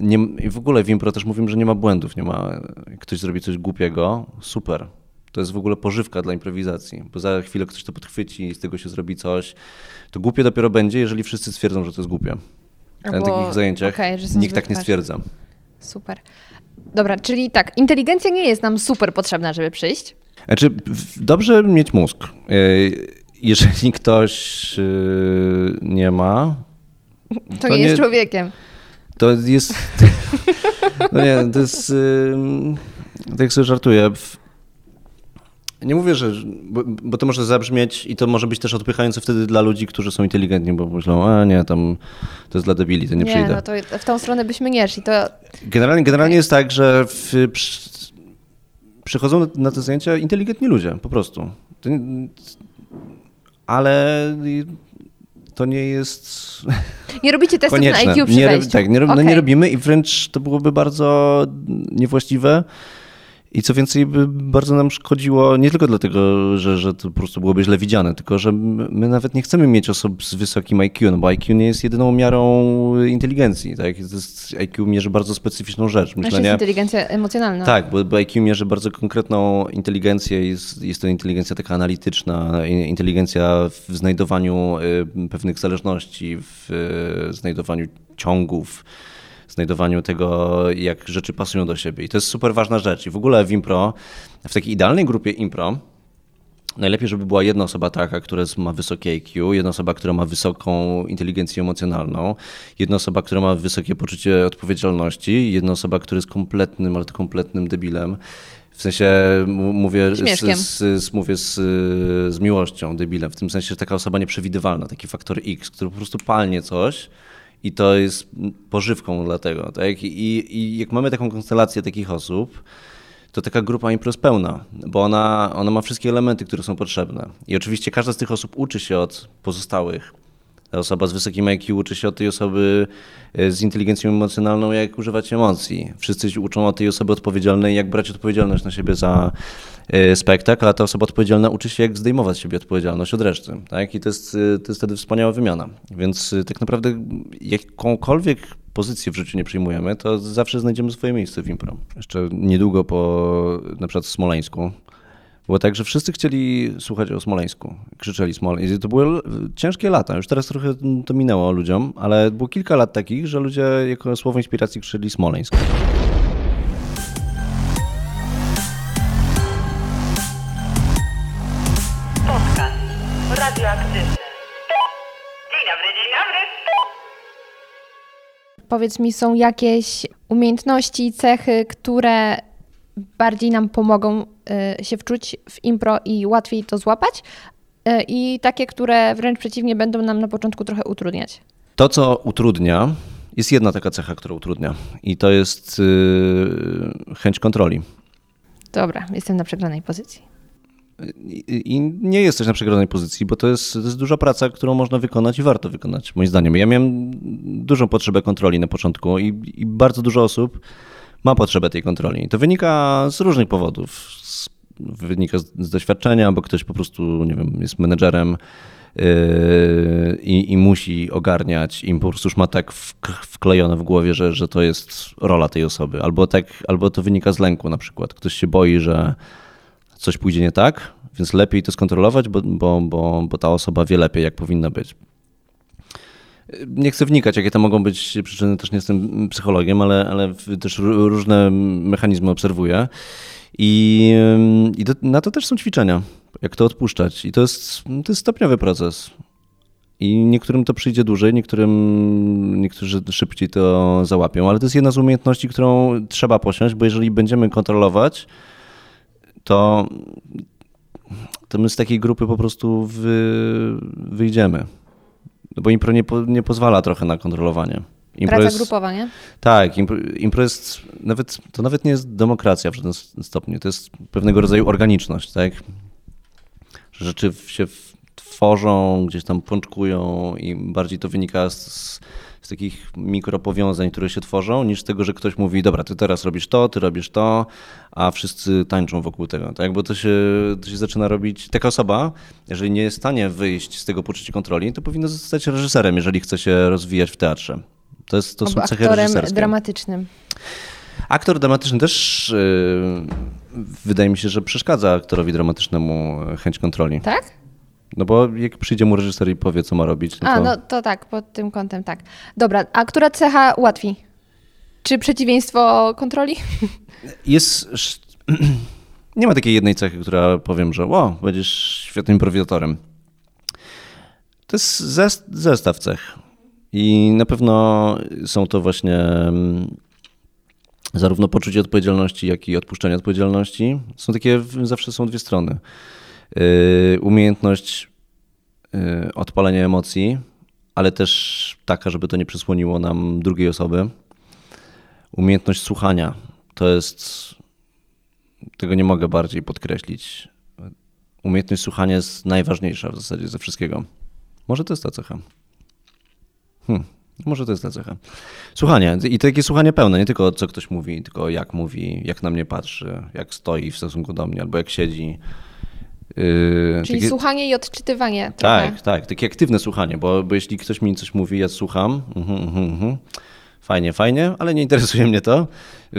nie, I w ogóle w impro też mówimy, że nie ma błędów, nie ma, ktoś zrobi coś głupiego, super. To jest w ogóle pożywka dla improwizacji, bo za chwilę ktoś to podchwyci i z tego się zrobi coś. To głupie dopiero będzie, jeżeli wszyscy stwierdzą, że to jest głupie. Na Albo- takich zajęciach są nikt tak nie stwierdza. Super. Dobra, czyli tak, inteligencja nie jest nam super potrzebna, żeby przyjść. Znaczy, dobrze mieć mózg. Yy, Jeżeli ktoś yy, nie ma, To, To nie, nie- jest człowiekiem. to jest. No nie, to jest. Tak sobie żartuję. Nie mówię, że. Bo, bo to może zabrzmieć i to może być też odpychające wtedy dla ludzi, którzy są inteligentni, bo myślą, a nie, tam to jest dla debili, to nie, Nie, przyjdę. no to w tą stronę byśmy nie szli. To Generalnie, generalnie jest tak, że w, przy, przychodzą na, te zajęcia inteligentni ludzie, po prostu. Nie, ale to nie jest nie robicie testów konieczne. na IQ przy nie, tak, nie, rob- no nie robimy i wręcz to byłoby bardzo niewłaściwe. I co więcej, by bardzo nam szkodziło nie tylko dlatego, że, że to po prostu byłoby źle widziane, tylko że my nawet nie chcemy mieć osób z wysokim IQ, no bo IQ nie jest jedyną miarą inteligencji. Tak? To jest, IQ mierzy bardzo specyficzną rzecz. Znaczy jest Myślenia, inteligencja emocjonalna. tak, bo, bo IQ mierzy bardzo konkretną inteligencję. Jest, jest to inteligencja taka analityczna, inteligencja w znajdowaniu y, pewnych zależności, w y, znajdowaniu ciągów, znajdowaniu tego, jak rzeczy pasują do siebie. I to jest super ważna rzecz. I w ogóle w impro, w takiej idealnej grupie impro, Najlepiej, żeby była jedna osoba taka, która ma wysokie IQ, jedna osoba, która ma wysoką inteligencję emocjonalną, jedna osoba, która ma wysokie poczucie odpowiedzialności, jedna osoba, która jest kompletnym, ale to kompletnym debilem. W sensie mówię, z, z, z, mówię z, z miłością debilem, w tym sensie, że taka osoba nieprzewidywalna, taki faktor X, który po prostu palnie coś i to jest pożywką dla tego. Tak? I, I jak mamy taką konstelację takich osób, to taka grupa impro jest pełna, bo ona, ona ma wszystkie elementy, które są potrzebne. I oczywiście każda z tych osób uczy się od pozostałych. Osoba z wysokim IQ uczy się od tej osoby e, z inteligencją emocjonalną, jak używać emocji. Wszyscy uczą od tej osoby odpowiedzialnej, jak brać odpowiedzialność na siebie za e, spektakl, a ta osoba odpowiedzialna uczy się, jak zdejmować siebie odpowiedzialność od reszty. Tak? I to jest, e, to jest wtedy wspaniała wymiana. Więc tak naprawdę jakąkolwiek pozycję w życiu nie przyjmujemy, to zawsze znajdziemy swoje miejsce w impro. Jeszcze niedługo po na przykład Smoleńsku było tak, że wszyscy chcieli słuchać o Smoleńsku. Krzyczeli Smoleńsk. To były ciężkie lata. Już teraz trochę to minęło ludziom, ale było kilka lat takich, że ludzie jako słowo inspiracji krzyczeli Smoleńsk. Podcast radioaktywny. Dzień dobry, dzień dobry. Powiedz mi, są jakieś umiejętności, cechy, które bardziej nam pomogą y, się wczuć w impro i łatwiej to złapać? Y, I takie, które wręcz przeciwnie będą nam na początku trochę utrudniać. To, co utrudnia, jest jedna taka cecha, która utrudnia i to jest yy, chęć kontroli. Dobra, jestem na przegranej pozycji. I, I nie jesteś na przegranej pozycji, bo to jest, to jest duża praca, którą można wykonać i warto wykonać, moim zdaniem. Ja miałem dużą potrzebę kontroli na początku i, i bardzo dużo osób ma potrzebę tej kontroli. To wynika z różnych powodów. Wynika z, doświadczenia, bo ktoś po prostu, nie wiem, jest menedżerem yy, i, i musi ogarniać, i po prostu już ma tak wk- wklejone w głowie, że, że to jest rola tej osoby. Albo, tak, albo to wynika z lęku na przykład. Ktoś się boi, że coś pójdzie nie tak, więc lepiej to skontrolować, bo, bo, bo, bo ta osoba wie lepiej, jak powinna być. Nie chcę wnikać, jakie to mogą być przyczyny, też nie jestem psychologiem, ale, ale też różne mechanizmy obserwuję. I, i na to też są ćwiczenia, jak to odpuszczać. I to jest, to jest stopniowy proces. I niektórym to przyjdzie dłużej, niektórym, niektórzy szybciej to załapią, ale to jest jedna z umiejętności, którą trzeba posiąść, bo jeżeli będziemy kontrolować, to, to my z takiej grupy po prostu wy, wyjdziemy. Bo impro nie, po, nie pozwala trochę na kontrolowanie. Impro Praca jest, grupowa, nie? Tak, impro, impro jest, nawet, to nawet nie jest demokracja w żadnym stopniu, to jest pewnego rodzaju organiczność, tak? Że rzeczy się tworzą, gdzieś tam pączkują i bardziej to wynika z, z takich mikropowiązań, które się tworzą, niż tego, że ktoś mówi, dobra, ty teraz robisz to, ty robisz to, a wszyscy tańczą wokół tego, tak? Bo to się, to się zaczyna robić... Taka osoba, jeżeli nie jest w stanie wyjść z tego poczucia kontroli, to powinna zostać reżyserem, jeżeli chce się rozwijać w teatrze. To, jest, to są cechy aktorem dramatycznym. Aktor dramatyczny też yy, wydaje mi się, że przeszkadza aktorowi dramatycznemu chęć kontroli. Tak? No bo jak przyjdzie mu reżyser i powie, co ma robić, no A, to... no to tak, pod tym kątem tak. Dobra, a która cecha łatwiej? Czy przeciwieństwo kontroli? Jest... Nie ma takiej jednej cechy, która powiem, że wow, będziesz świetnym improwizatorem. To jest zes- zestaw cech. I na pewno są to właśnie mm, zarówno poczucie odpowiedzialności, jak i odpuszczenie odpowiedzialności. Są takie, zawsze są dwie strony. Yy, umiejętność yy, odpalenia emocji, ale też taka, żeby to nie przysłoniło nam drugiej osoby. Umiejętność słuchania. To jest, tego nie mogę bardziej podkreślić. Umiejętność słuchania jest najważniejsza w zasadzie ze wszystkiego. Może to jest ta cecha. Hmm. Może to jest ta cecha. Słuchanie. I takie słuchanie pełne, nie tylko co ktoś mówi, tylko jak mówi, jak na mnie patrzy, jak stoi w stosunku do mnie, albo jak siedzi. Yy, Czyli takie- słuchanie i odczytywanie. trochę. tak, tak, takie aktywne słuchanie, bo, bo jeśli ktoś mi coś mówi, ja słucham, mhm, mhm. fajnie, fajnie, ale nie interesuje mnie to.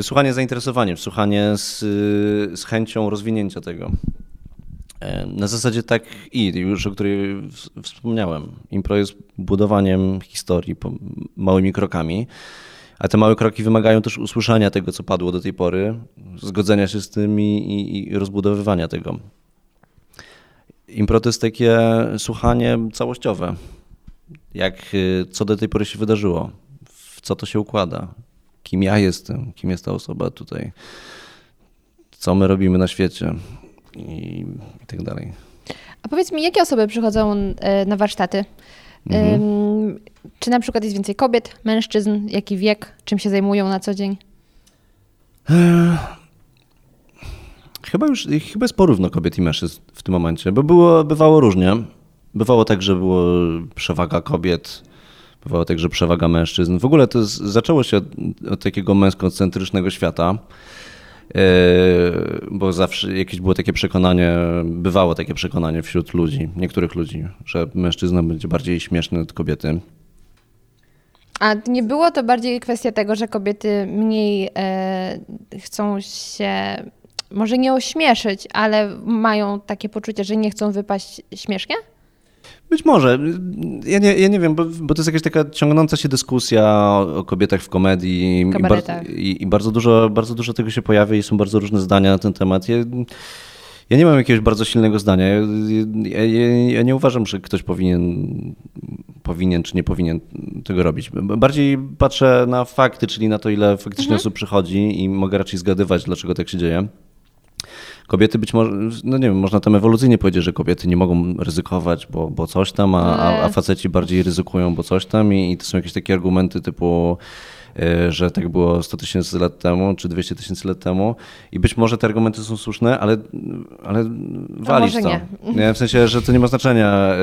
Słuchanie z zainteresowaniem, słuchanie z, z chęcią rozwinięcia tego. Na zasadzie tak i już o której wspomniałem. Impro jest budowaniem historii małymi krokami, a te małe kroki wymagają też usłyszenia tego, co padło do tej pory, zgodzenia się z tym i, i, i rozbudowywania tego. Impro to jest takie słuchanie całościowe. Jak, y, co do tej pory się wydarzyło, w co to się układa, kim ja jestem, kim jest ta osoba tutaj, co my robimy na świecie i, i tak dalej. A powiedz mi, jakie osoby przychodzą e, na warsztaty? Mhm. Czy na przykład jest więcej kobiet, mężczyzn, jaki wiek, czym się zajmują na co dzień? Chyba już chyba jest porówno kobiet i mężczyzn w tym momencie, bo było, bywało różnie. Bywało tak, że było przewaga kobiet, bywało tak, że przewaga mężczyzn. W ogóle to z, zaczęło się od, od takiego męskocentrycznego świata, yy, bo zawsze jakieś było takie przekonanie, bywało takie przekonanie wśród ludzi, niektórych ludzi, że mężczyzna będzie bardziej śmieszny od kobiety. A nie było to bardziej kwestia tego, że kobiety mniej e, chcą się, może nie ośmieszyć, ale mają takie poczucie, że nie chcą wypaść śmiesznie? Być może. Ja nie, ja nie wiem, bo, bo to jest jakaś taka ciągnąca się dyskusja o, o kobietach w komedii i, bar, i, i bardzo, dużo, bardzo dużo tego się pojawia i są bardzo różne zdania na ten temat. Ja, ja nie mam jakiegoś bardzo silnego zdania. Ja, ja, nie uważam, że ktoś powinien, powinien czy nie powinien tego robić. Bardziej patrzę na fakty, czyli na to, ile faktycznie osób przychodzi i mogę raczej zgadywać, dlaczego tak się dzieje. Kobiety być może, no nie wiem, można tam ewolucyjnie powiedzieć, że kobiety nie mogą ryzykować, bo, bo coś tam, a, a, a faceci bardziej ryzykują, bo coś tam i, i to są jakieś takie argumenty typu, e, że tak było 100 tysięcy lat temu, czy 200 tysięcy lat temu i być może te argumenty są słuszne, ale, ale walisz to. nie. Nie, w sensie, że to nie ma znaczenia e,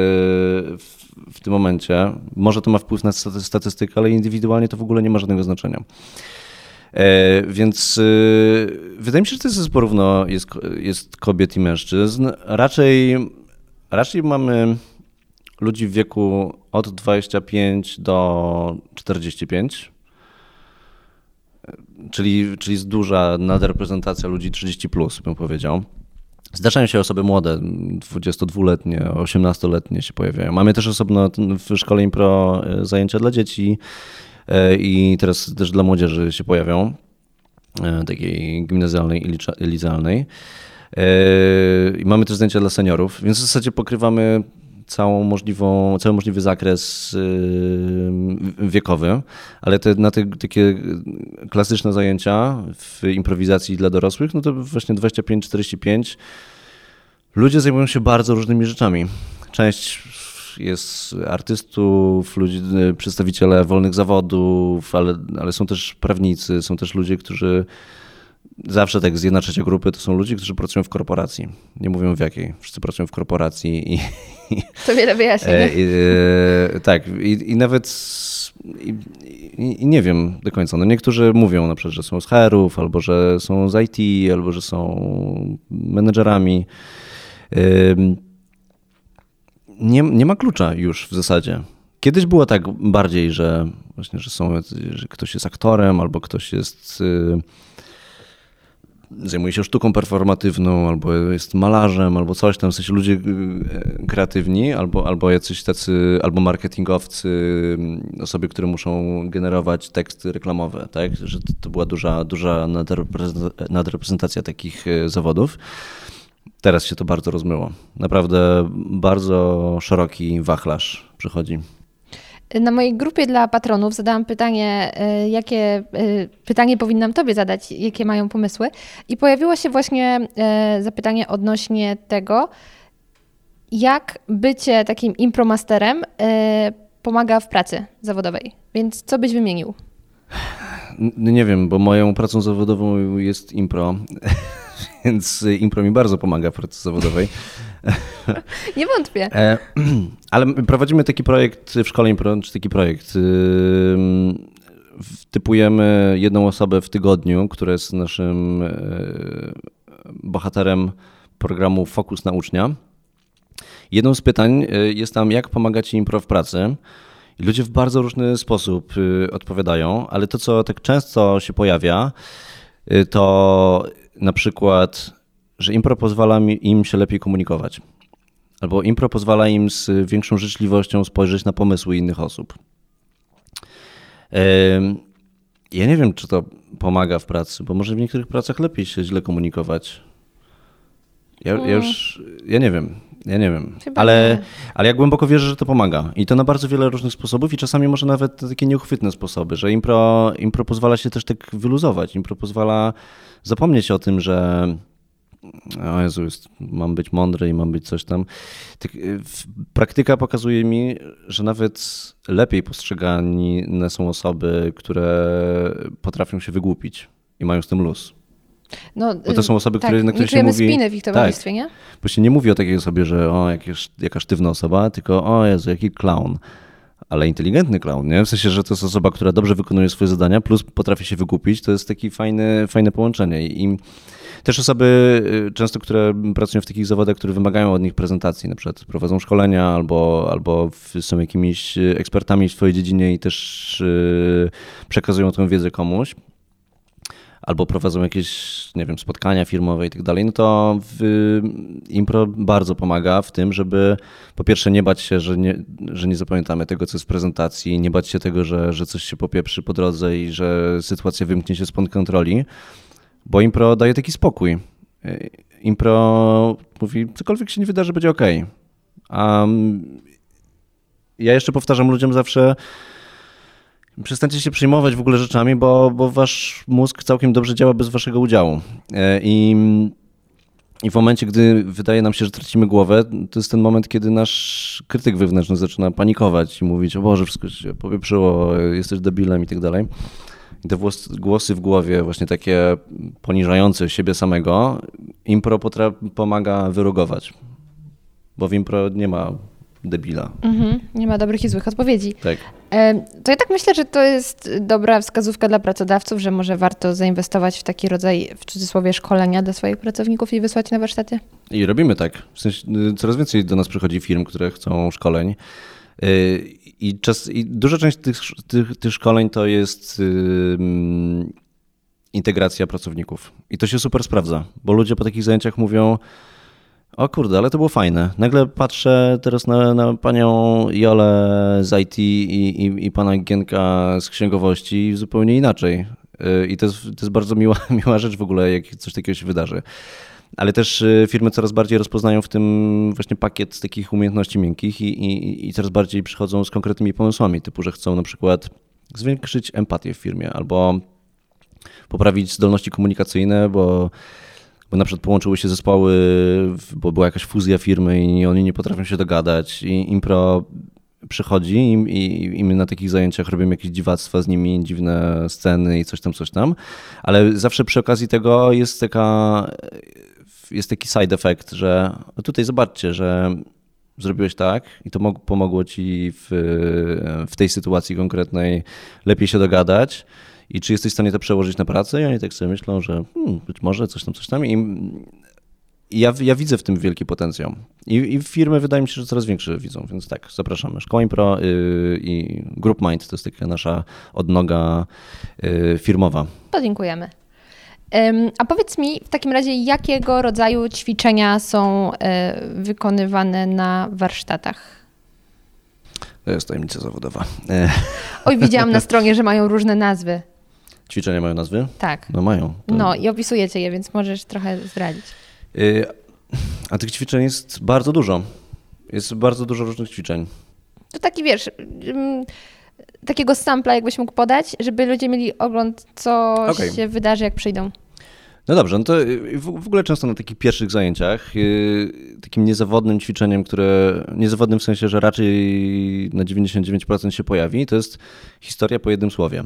w, w tym momencie. Może to ma wpływ na staty- statystykę, ale indywidualnie to w ogóle nie ma żadnego znaczenia. E, Więc y, wydaje mi się, że to jest porówno jest, jest kobiet i mężczyzn. Raczej, raczej mamy ludzi w wieku od 25 do 45. E, Czyli, czyli jest duża nadreprezentacja ludzi 30, plus, bym powiedział. Zdarzają się osoby młode, 22-letnie, 18-letnie się pojawiają. Mamy też osobno w szkole impro e, zajęcia dla dzieci e, i teraz też dla młodzieży się pojawią, e, takiej gimnazjalnej i licealnej. E, I mamy też zajęcia dla seniorów, więc w zasadzie pokrywamy całą możliwą, cały możliwy zakres wiekowy, ale te, na te takie klasyczne zajęcia w improwizacji dla dorosłych, no to właśnie 25-45 ludzie zajmują się bardzo różnymi rzeczami. Część jest artystów, ludzi, przedstawiciele wolnych zawodów, ale, ale są też prawnicy, są też ludzie, którzy zawsze tak z jedna trzecia grupy to są ludzie, którzy pracują w korporacji. Nie mówią w jakiej. Wszyscy pracują w korporacji i, To wiele wyjaśnia. E, e, tak, i, i nawet i, i, nie wiem do końca. No niektórzy mówią na przykład, że są z HR-ów, albo że są z IT, albo że są menedżerami. Nie, nie ma klucza już w zasadzie. Kiedyś było tak bardziej, że właśnie, że są, że ktoś jest aktorem, albo ktoś jest y, zajmuje się sztuką performatywną, albo jest malarzem, albo coś tam, w sensie ludzie y, kreatywni, albo, albo jacyś tacy, albo marketingowcy, osoby, które muszą generować teksty reklamowe, tak? Że to, była duża, duża nadreprezentacja, nadreprezentacja takich y, zawodów. Teraz się to bardzo rozmyło. Naprawdę bardzo szeroki wachlarz przychodzi. Na mojej grupie dla patronów zadałam pytanie, y, jakie y, pytanie powinnam Tobie zadać, jakie mają pomysły. I pojawiło się właśnie y, zapytanie odnośnie tego, jak bycie takim impromasterem pomaga w pracy zawodowej. Więc co byś wymienił? Nie wiem, bo moją pracą zawodową jest impro, więc impro mi bardzo pomaga w pracy zawodowej. Nie wątpię. E, ale my prowadzimy taki projekt w szkole impro, czy taki projekt. Typujemy jedną osobę w tygodniu, która jest naszym e, bohaterem programu Fokus na ucznia. Jedną z pytań e, jest tam, jak pomagać impro w pracy. I ludzie w bardzo różny sposób y, odpowiadają, ale to, co tak często się pojawia, y, to na przykład, że impro pozwala im się lepiej komunikować. Albo impro pozwala im z większą życzliwością spojrzeć na pomysły innych osób. Ja nie wiem, czy to pomaga w pracy, bo może w niektórych pracach lepiej się źle komunikować. Ja, ja już, ja nie wiem, ja nie wiem, Chyba ale, nie. ale ja głęboko wierzę, że to pomaga i to na bardzo wiele różnych sposobów i czasami może nawet na takie nieuchwytne sposoby, że impro, impro pozwala się też tak wyluzować, impro pozwala zapomnieć o tym, że o Jezu, jest, mam być mądry i mam być coś tam. Tak, y, praktyka pokazuje mi, że nawet lepiej postrzegane są osoby, które potrafią się wygłupić i mają z tym luz. No, Bo to są osoby, tak, które, na które się mówi... spiny w ich towarzystwie, nie? Bo się nie mówi o takiej osobie, że o, jakieś, jaka sztywna osoba, tylko o Jezu, jaki clown. Ale inteligentny clown, nie? W sensie, że to jest osoba, która dobrze wykonuje swoje zadania, plus potrafi się wykupić. To jest takie fajne, fajne połączenie. I też osoby y, często, które pracują w takich zawodach, które wymagają od nich prezentacji, na przykład prowadzą szkolenia albo, albo są jakimiś y, ekspertami w swojej dziedzinie i też y, przekazują tę wiedzę komuś albo prowadzą jakieś, nie wiem, spotkania firmowe i tak dalej, no to w impro bardzo pomaga w tym, żeby po pierwsze nie bać się, że nie, że nie zapamiętamy tego, co jest w prezentacji, nie bać się tego, że, że coś się popieprzy po drodze i że sytuacja wymknie się spod kontroli, bo impro daje taki spokój. Impro mówi, cokolwiek się nie wydarzy, będzie ok. Mm, ja jeszcze powtarzam ludziom zawsze, Przestańcie się przejmować w ogóle rzeczami, bo, bo wasz mózg całkiem dobrze działa bez waszego udziału. E, I, I w momencie, gdy wydaje nam się, że tracimy głowę, to jest ten moment, kiedy nasz krytyk wewnętrzny zaczyna panikować i mówić, o Boże, wszystko się popieprzyło, jesteś debilem i tak dalej. I te głosy w głowie, właśnie takie poniżające siebie samego, impro pomaga wyrugować. Bo w impro nie ma debila. Mhm, nie ma dobrych i złych odpowiedzi. Tak. To ja tak myślę, że to jest dobra wskazówka dla pracodawców, że może warto zainwestować w taki rodzaj, w cudzysłowie, szkolenia dla swoich pracowników i wysłać na warsztaty. I robimy tak. W sensie, y, coraz więcej do nas przychodzi firm, które chcą szkoleń. Y, I, czas, i duża część tych, tych, tych szkoleń to jest integracja pracowników. I to się super sprawdza, bo ludzie po takich zajęciach mówią, o kurde, ale to było fajne. Nagle patrzę teraz na, na panią Jolę z IT i, i, i pana Gienka z księgowości zupełnie inaczej. Y, I to jest, to jest bardzo miła, miła rzecz w ogóle, jak coś takiego się wydarzy. Ale też y, firmy coraz bardziej rozpoznają w tym właśnie pakiet z takich umiejętności miękkich i, i, i coraz bardziej przychodzą z konkretnymi pomysłami, typu, że chcą na przykład zwiększyć empatię w firmie albo poprawić zdolności komunikacyjne, bo, bo na przykład połączyły się zespoły, bo była jakaś fuzja firmy i oni nie potrafią się dogadać. I impro przychodzi i, i, my na takich zajęciach robimy jakieś dziwactwa z nimi, dziwne sceny i coś tam, coś tam, ale zawsze przy okazji tego jest taka jest taki side effect, że tutaj zobaczcie, że zrobiłeś tak i to pomogło ci w, w tej sytuacji konkretnej lepiej się dogadać i czy jesteś w stanie to przełożyć na pracę? I oni tak sobie myślą, że hmm, być może coś tam, coś tam. I, ja, ja widzę w tym wielki potencjał. I, I firmy wydaje mi się, że coraz większe widzą, więc tak, zapraszamy. Szkoła Impro yy, i Group Mind to jest taka nasza odnoga yy, firmowa. To dziękujemy. A powiedz mi w takim razie, jakiego rodzaju ćwiczenia są e, wykonywane na warsztatach? To jest tajemnica zawodowa. Oj, widziałam na stronie, że mają różne nazwy. Ćwiczenia mają nazwy? Tak. No mają. To... No i opisujecie je, więc możesz trochę zdradzić. Y, a tych ćwiczeń jest bardzo dużo. Jest bardzo dużo różnych ćwiczeń. To taki wiesz, takiego sampla jakbyś mógł podać, żeby ludzie mieli ogląd, co okay. się wydarzy, jak przyjdą. No dobrze, no to w ogóle często na takich pierwszych zajęciach y, takim niezawodnym ćwiczeniem, które niezawodnym w sensie, że raczej na 99% się pojawi, to jest historia po jednym słowie.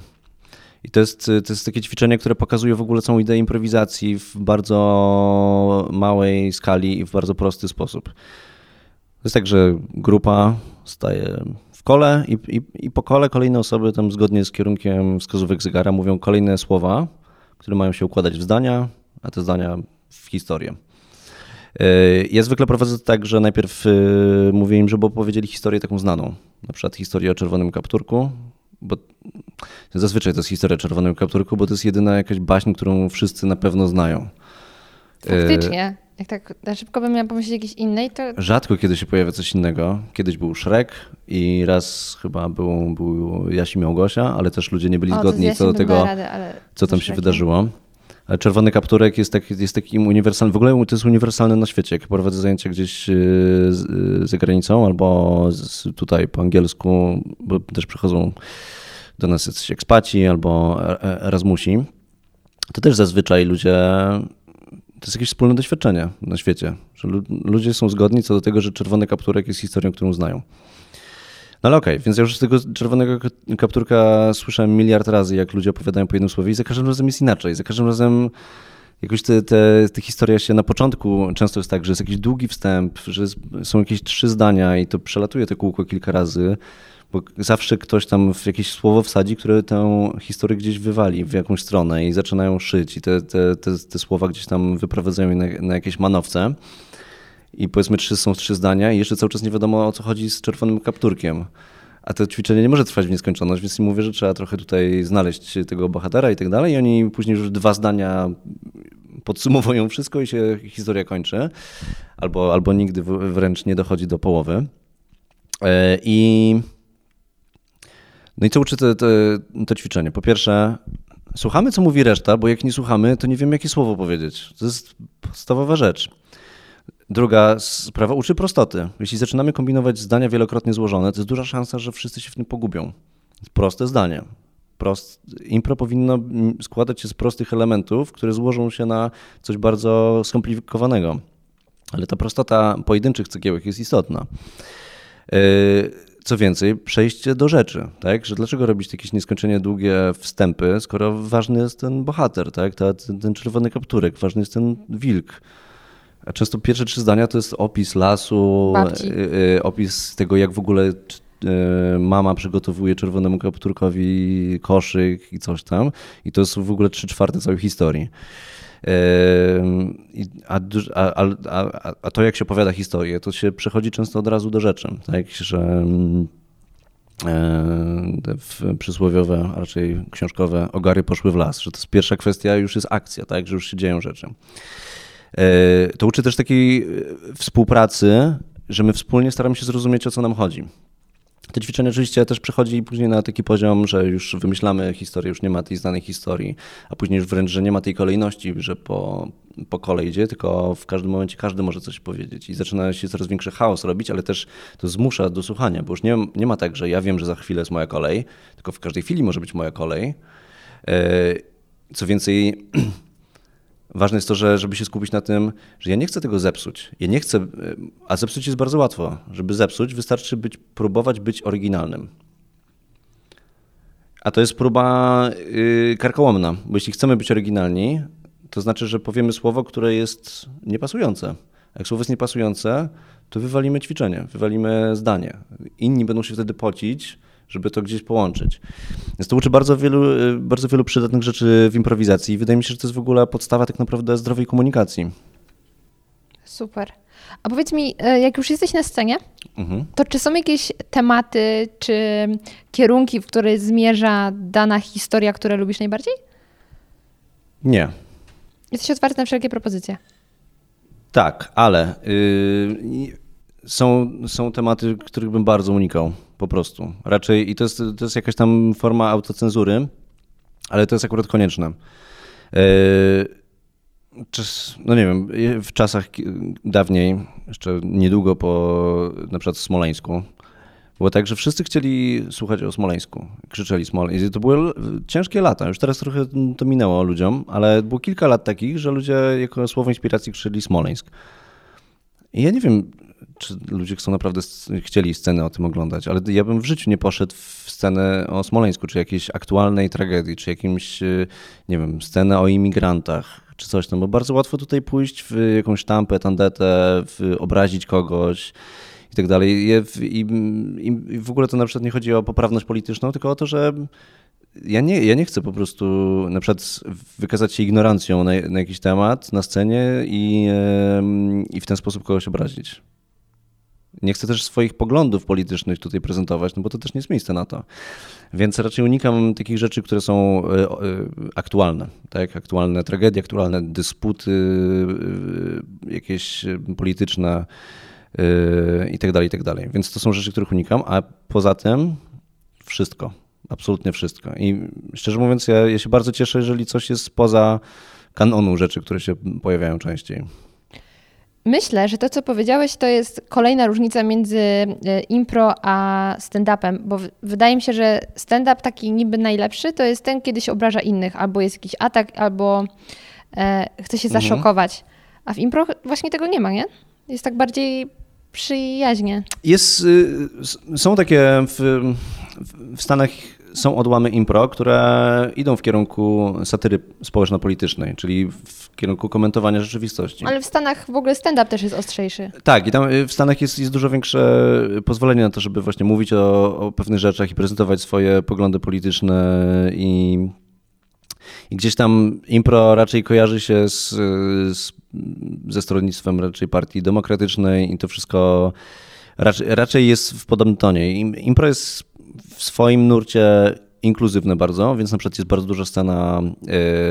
I to jest, to jest takie ćwiczenie, które pokazuje w ogóle całą ideę improwizacji w bardzo małej skali i w bardzo prosty sposób. To jest tak, że grupa staje w kole i, i, i po kole kolejne osoby tam zgodnie z kierunkiem wskazówek zegara mówią kolejne słowa, które mają się układać w zdania, a te zdania w historię. E, ja zwykle prowadzę tak, że najpierw e, mówię im, żeby opowiedzieli historię taką znaną. Na przykład historię o czerwonym kapturku, bo zazwyczaj to jest historia o czerwonym kapturku, bo to jest jedyna jakaś baśń, którą wszyscy na pewno znają. Faktycznie. Jak tak na szybko bym miała pomyśleć jakiejś innej, to... Rzadko kiedy się pojawia coś innego. Kiedyś był Szrek i raz chyba był, był Jasi Małgosia, ale też ludzie nie byli o, zgodni co do tego, co tam się wydarzyło. Czerwony kapturek jest, tak, jest takim uniwersalnym, w ogóle to jest uniwersalne na świecie. Jak prowadzę zajęcia gdzieś y, y, za granicą albo tutaj po angielsku, bo też przychodzą do nas jacyś ekspaci albo e, e, Erasmusi, to też zazwyczaj ludzie to jest jakieś wspólne doświadczenie na świecie, że ludzie są zgodni co do tego, że czerwony kapturek jest historią, którą znają. No ale okej, okay, więc ja już z tego czerwonego kapturka słyszałem miliard razy, jak ludzie opowiadają po jednym słowie i za każdym razem jest inaczej. Za każdym razem jakoś te, te, te historia się na początku często jest tak, że jest jakiś długi wstęp, że są jakieś trzy zdania i to przelatuje te kółko kilka razy, bo zawsze ktoś tam w jakieś słowo wsadzi, które tę historię gdzieś wywali w jakąś stronę i zaczynają szyć i te, te, te, te słowa gdzieś tam wyprowadzają na, na jakieś manowce. I powiedzmy trzy są trzy zdania i jeszcze cały czas nie wiadomo o co chodzi z czerwonym kapturkiem. A to ćwiczenie nie może trwać w nieskończoność, więc mówię, że trzeba trochę tutaj znaleźć tego bohatera i tak dalej. I oni później już dwa zdania podsumowują wszystko i się historia kończy. Albo, albo nigdy wręcz nie dochodzi do połowy. E, I no i co uczy to, to, to ćwiczenie? Po pierwsze, słuchamy, co mówi reszta, bo jak nie słuchamy, to nie wiemy, jakie słowo powiedzieć. To jest podstawowa rzecz. Druga sprawa uczy prostoty. Jeśli zaczynamy kombinować zdania wielokrotnie złożone, to jest duża szansa, że wszyscy się w tym pogubią. Proste zdanie. Prost, impro powinno składać się z prostych elementów, które złożą się na coś bardzo skomplikowanego. Ale ta prostota pojedynczych cegiełek jest istotna. Yy, co więcej, przejście do rzeczy, tak? Że dlaczego robić jakieś nieskończenie długie wstępy, skoro ważny jest ten bohater, tak? Ta, ten, ten czerwony kapturek, ważny jest ten wilk. A często pierwsze trzy zdania to jest opis lasu, y, y, opis tego, jak w ogóle y, mama przygotowuje czerwonemu kapturkowi koszyk i coś tam. I to jest w ogóle trzy czwarte całej historii. A, a, a, a, to, jak się opowiada historię, to się przechodzi często od razu do rzeczy. Tak, że e, przysłowiowe, a raczej książkowe ogary poszły w las, że to jest pierwsza kwestia, już jest akcja, tak, że już się dzieją rzeczy. E, To uczy też takiej e, współpracy, że my wspólnie staramy się zrozumieć, o co nam chodzi. To ćwiczenie oczywiście też przechodzi później na taki poziom, że już wymyślamy historię, już nie ma tej znanej historii, a później już wręcz, że nie ma tej kolejności, że po, po kolei idzie, tylko w każdym momencie każdy może coś powiedzieć i zaczyna się coraz większy chaos robić, ale też to zmusza do słuchania, bo już nie, nie ma tak, że ja wiem, że za chwilę jest moja kolej, tylko w każdej chwili może być moja kolej. E, Co więcej, Ważne jest to, że, żeby się skupić na tym, że ja nie chcę tego zepsuć. Ja nie chcę, a zepsuć jest bardzo łatwo. Żeby zepsuć, wystarczy być, próbować być oryginalnym. A to jest próba yy, karkołomna, bo jeśli chcemy być oryginalni, to znaczy, że powiemy słowo, które jest niepasujące. Jak słowo jest niepasujące, to wywalimy ćwiczenie, wywalimy zdanie. Inni będą się wtedy pocić, żeby to gdzieś połączyć. Więc to uczy bardzo wielu, y, bardzo wielu przydatnych rzeczy w improwizacji. I wydaje mi się, że to jest w ogóle podstawa tak naprawdę zdrowej komunikacji. Super. A powiedz mi, e, jak już jesteś na scenie, Mhm. to czy są jakieś tematy czy kierunki, w które zmierza dana historia, które lubisz najbardziej? Nie. Jesteś otwarty na wszelkie propozycje. Tak, ale yy, są, są tematy, których bym bardzo unikał, po prostu. Raczej, i to jest, to jest jakaś tam forma autocenzury, ale to jest akurat konieczne. Czas, no nie wiem, w czasach dawniej, jeszcze niedługo po na przykład Smoleńsku, było tak, że wszyscy chcieli słuchać o Smoleńsku. Krzyczeli Smoleńsk. To były ciężkie lata. Już teraz trochę to minęło ludziom, ale było kilka lat takich, że ludzie jako słowo inspiracji krzyczeli Smoleńsk. I ja nie wiem, czy ludzie chcą naprawdę, chcieli sceny o tym oglądać, ale ja bym w życiu nie poszedł w scenę o Smoleńsku, czy jakiejś aktualnej tragedii, czy jakimś, y, nie wiem, scenę o imigrantach, czy coś tam, bo bardzo łatwo tutaj pójść w jakąś sztampę, tandetę, w, obrazić kogoś i tak dalej. I, i, w ogóle to na przykład nie chodzi o poprawność polityczną, tylko o to, że ja nie, ja nie chcę po prostu na przykład wykazać się ignorancją na, na jakiś temat na scenie i, i w ten sposób kogoś obrazić. Nie chcę też swoich poglądów politycznych tutaj prezentować, no bo to też nie jest miejsce na to. Więc raczej unikam takich rzeczy, które są e, e, aktualne. Tak? Aktualne tragedie, aktualne dysputy, e, jakieś polityczne i tak dalej, i tak dalej. Więc to są rzeczy, których unikam, a poza tym wszystko. Absolutnie wszystko. I szczerze mówiąc, ja, ja się bardzo cieszę, jeżeli coś jest poza kanonu rzeczy, które się pojawiają częściej. Myślę, że to, co powiedziałeś, to jest kolejna różnica między e, impro a stand-upem, bo wydaje mi się, że stand-up taki niby najlepszy to jest ten, kiedy się obraża innych, albo jest jakiś atak, albo e, chce się Mhm. zaszokować. A w impro właśnie tego nie ma, nie? Jest tak bardziej przyjaźnie. Jest, y, są takie w- w Stanach są odłamy impro, które idą w kierunku satyry społeczno-politycznej, czyli w kierunku komentowania rzeczywistości. Ale w Stanach w ogóle stand-up też jest ostrzejszy. Tak, i tam y, w Stanach jest, jest dużo większe pozwolenie na to, żeby właśnie mówić o, o pewnych rzeczach i prezentować swoje poglądy polityczne i, i gdzieś tam impro raczej kojarzy się z, z, ze stronnictwem raczej partii demokratycznej i to wszystko raczej, raczej jest w podobnym tonie. Im- Impro jest w swoim nurcie inkluzywne bardzo, więc na przykład jest bardzo duża scena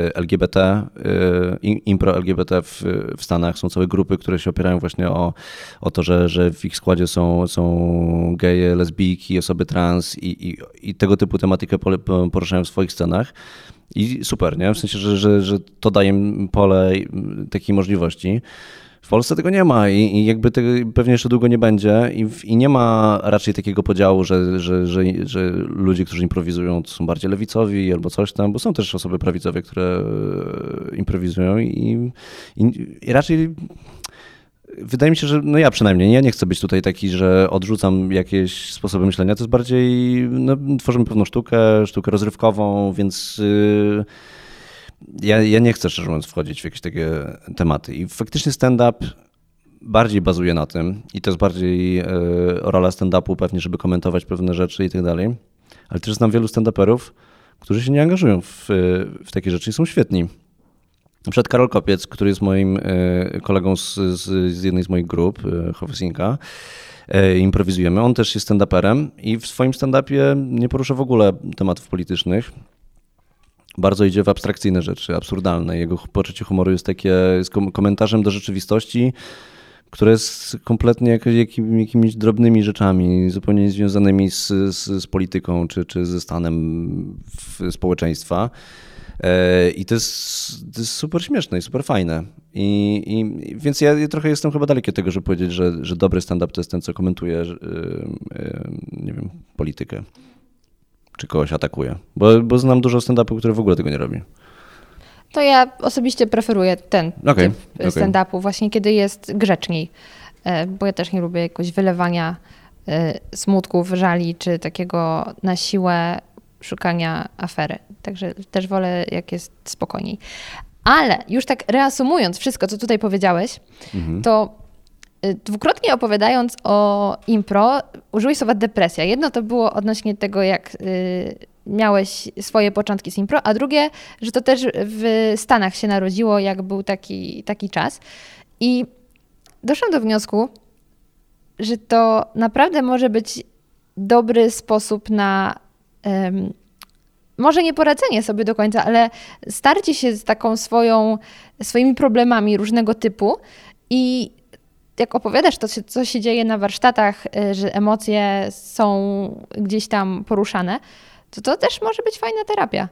y, LGBT, y, im- impro LGBT w, w Stanach. Są całe grupy, które się opierają właśnie o, o to, że, że w ich składzie są, są geje, lesbijki, osoby trans i, i, i tego typu tematykę poruszają w swoich scenach. I super, nie? W sensie, że, że, że to daje im pole takiej możliwości. W Polsce tego nie ma i, i jakby tego pewnie jeszcze długo nie będzie i, i nie ma raczej takiego podziału, że, że, że, że ludzie, którzy improwizują, są bardziej lewicowi albo coś tam, bo są też osoby prawicowe, które e, improwizują i, i, raczej wydaje mi się, że no ja przynajmniej, ja nie chcę być tutaj taki, że odrzucam jakieś sposoby myślenia, to jest bardziej, no, tworzymy pewną sztukę, sztukę rozrywkową, więc... Yy, ja, ja nie chcę szczerze mówiąc wchodzić w jakieś takie tematy. I faktycznie stand-up bardziej bazuje na tym i to jest bardziej e, rola stand-upu pewnie, żeby komentować pewne rzeczy i tak dalej. Ale też znam wielu stand-uperów, którzy się nie angażują w, w takie rzeczy i są świetni. Na przykład Karol Kopiec, który jest moim e, kolegą z, z, z jednej z moich grup, e, e, improwizujemy. On też jest stand-uperem i w swoim stand-upie nie porusza w ogóle tematów politycznych. Bardzo idzie w abstrakcyjne rzeczy, absurdalne. Jego poczucie humoru jest takie, kom- komentarzem do rzeczywistości, które jest kompletnie jak, jakim, jakimiś drobnymi rzeczami, zupełnie niezwiązanymi z, z, z polityką czy, czy ze stanem społeczeństwa. E, I to jest, to jest super śmieszne i super fajne. I, i, więc ja, ja trochę jestem chyba daleki od tego, żeby powiedzieć, że, że dobry stand-up to jest ten, co komentuje, e, e, nie wiem, politykę. Czy kogoś atakuje. Bo, bo znam dużo stand-upów, które w ogóle tego nie robi. To ja osobiście preferuję ten Okej, typ stand-upu, właśnie kiedy jest grzeczniej, E, bo ja też nie lubię jakoś wylewania e, smutków, żali, czy takiego na siłę szukania afery. Także też wolę, jak jest spokojniej. Ale już tak reasumując wszystko, co tutaj powiedziałeś, to y, dwukrotnie opowiadając o impro, użyłeś słowa depresja. Jedno to było odnośnie tego, jak y, miałeś swoje początki z impro, a drugie, że to też w Stanach się narodziło, jak był taki, taki czas. I doszłam do wniosku, że to naprawdę może być dobry sposób na em, może nie poradzenie sobie do końca, ale starcie się z taką swoją, swoimi problemami różnego typu i jak opowiadasz to, co się dzieje na warsztatach, y, że emocje są gdzieś tam poruszane, to to też może być fajna terapia.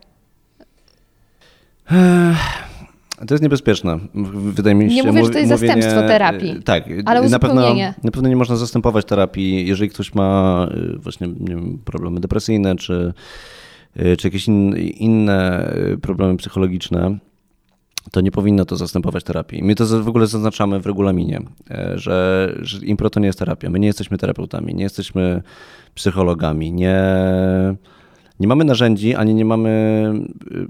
To jest niebezpieczne. Wydaje mi się, Nie mówię, że to jest mówienie- zastępstwo terapii, Tak, ale na pewno, na pewno nie można zastępować terapii, jeżeli ktoś ma y, właśnie nie wiem, problemy depresyjne czy, y, czy jakieś in, inne y, problemy psychologiczne. To nie powinno to zastępować terapii. My to w ogóle zaznaczamy w regulaminie, e, że, że impro to nie jest terapia. My nie jesteśmy terapeutami, nie jesteśmy psychologami, nie, nie mamy narzędzi, ani nie mamy y,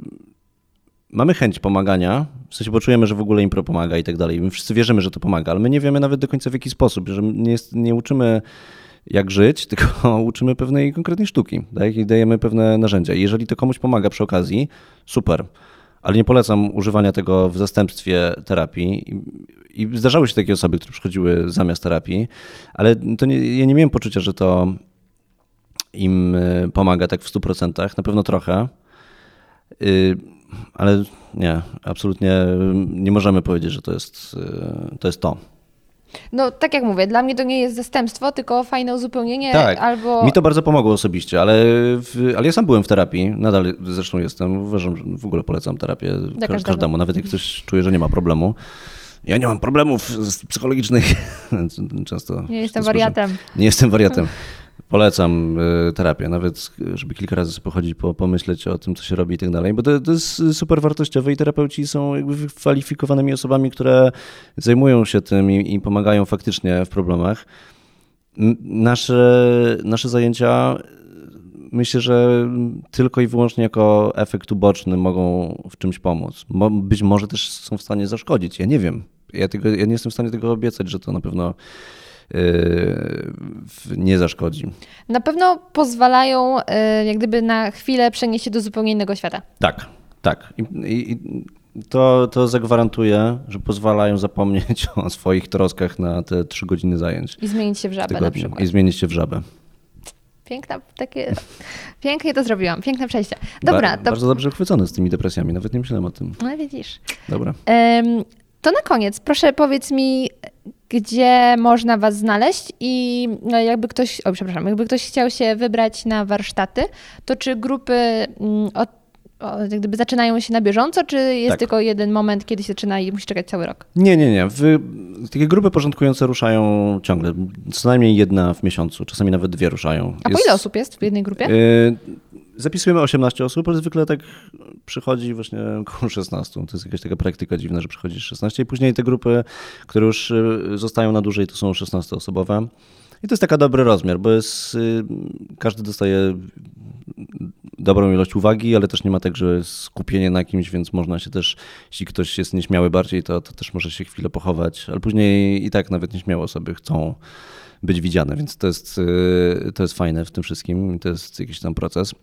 mamy chęć pomagania, w sensie poczujemy, że w ogóle impro pomaga i tak dalej. My wszyscy wierzymy, że to pomaga, ale my nie wiemy nawet do końca w jaki sposób, że nie, jest, nie uczymy jak żyć, tylko uczymy pewnej konkretnej sztuki tak? i dajemy pewne narzędzia. Jeżeli to komuś pomaga przy okazji, super. Ale nie polecam używania tego w zastępstwie terapii. I, zdarzały się takie osoby, które przychodziły zamiast terapii, ale to nie, ja nie miałem poczucia, że to im y, pomaga tak w 100%, na pewno trochę. Y, Ale nie, absolutnie nie możemy powiedzieć, że to jest y, to. Jest to. No tak jak mówię, dla mnie to nie jest zastępstwo, tylko fajne uzupełnienie Tak, albo... mi to bardzo pomogło osobiście, ale, w, ale ja sam byłem w terapii, nadal zresztą jestem, uważam, że w ogóle polecam terapię ka- każdego. każdemu, nawet jak ktoś czuje, że nie ma problemu. Ja nie mam problemów psychologicznych, często. Nie jestem wariatem. Nie jestem wariatem. Polecam y, terapię, nawet żeby kilka razy sobie pochodzić, po, pomyśleć o tym, co się robi i tak dalej, bo to, to jest super wartościowe i terapeuci są jakby wykwalifikowanymi osobami, które zajmują się tym i, i pomagają faktycznie w problemach. Nasze, nasze zajęcia myślę, że tylko i wyłącznie jako efekt uboczny mogą w czymś pomóc. Być może też są w stanie zaszkodzić. Ja nie wiem. Ja, tego, ja nie jestem w stanie tego obiecać, że to na pewno nie zaszkodzi. Na pewno pozwalają y, jak gdyby na chwilę przenieść się do zupełnie innego świata. Tak, tak. I, i, to, to zagwarantuje, że pozwalają zapomnieć o swoich troskach na te trzy godziny zajęć. I zmienić się w żabę na przykład. I zmienić się w żabę. Piękna, takie... Pięknie to zrobiłam, piękne przejście. Dobra, Ba- to... Bardzo dobrze uchwycony z tymi depresjami, nawet nie myślałem o tym. No widzisz. Dobra. To na koniec, proszę powiedz mi, gdzie można Was znaleźć i no, jakby ktoś, o przepraszam, jakby ktoś chciał się wybrać na warsztaty, to czy grupy mm, od, gdyby zaczynają się na bieżąco, czy jest Tak. tylko jeden moment, kiedy się zaczyna i musi czekać cały rok? Nie, nie, nie. Wy, takie grupy porządkujące ruszają ciągle. Co najmniej jedna w miesiącu, czasami nawet dwie ruszają. A po ile osób jest w jednej grupie? Y, Zapisujemy 18 osób, ale zwykle tak przychodzi właśnie około 16. To jest jakaś taka praktyka dziwna, że przychodzi 16 i później te grupy, które już y, zostają na dłużej, to są 16-osobowe. I to jest taka dobry rozmiar, bo jest, y, każdy dostaje dobrą ilość uwagi, ale też nie ma tak, że skupienie na kimś, więc można się też, jeśli ktoś jest nieśmiały bardziej, to, to też może się chwilę pochować, ale później i tak nawet nieśmiałe osoby chcą być widziane, więc to jest, y, to jest fajne w tym wszystkim, to jest jakiś tam proces.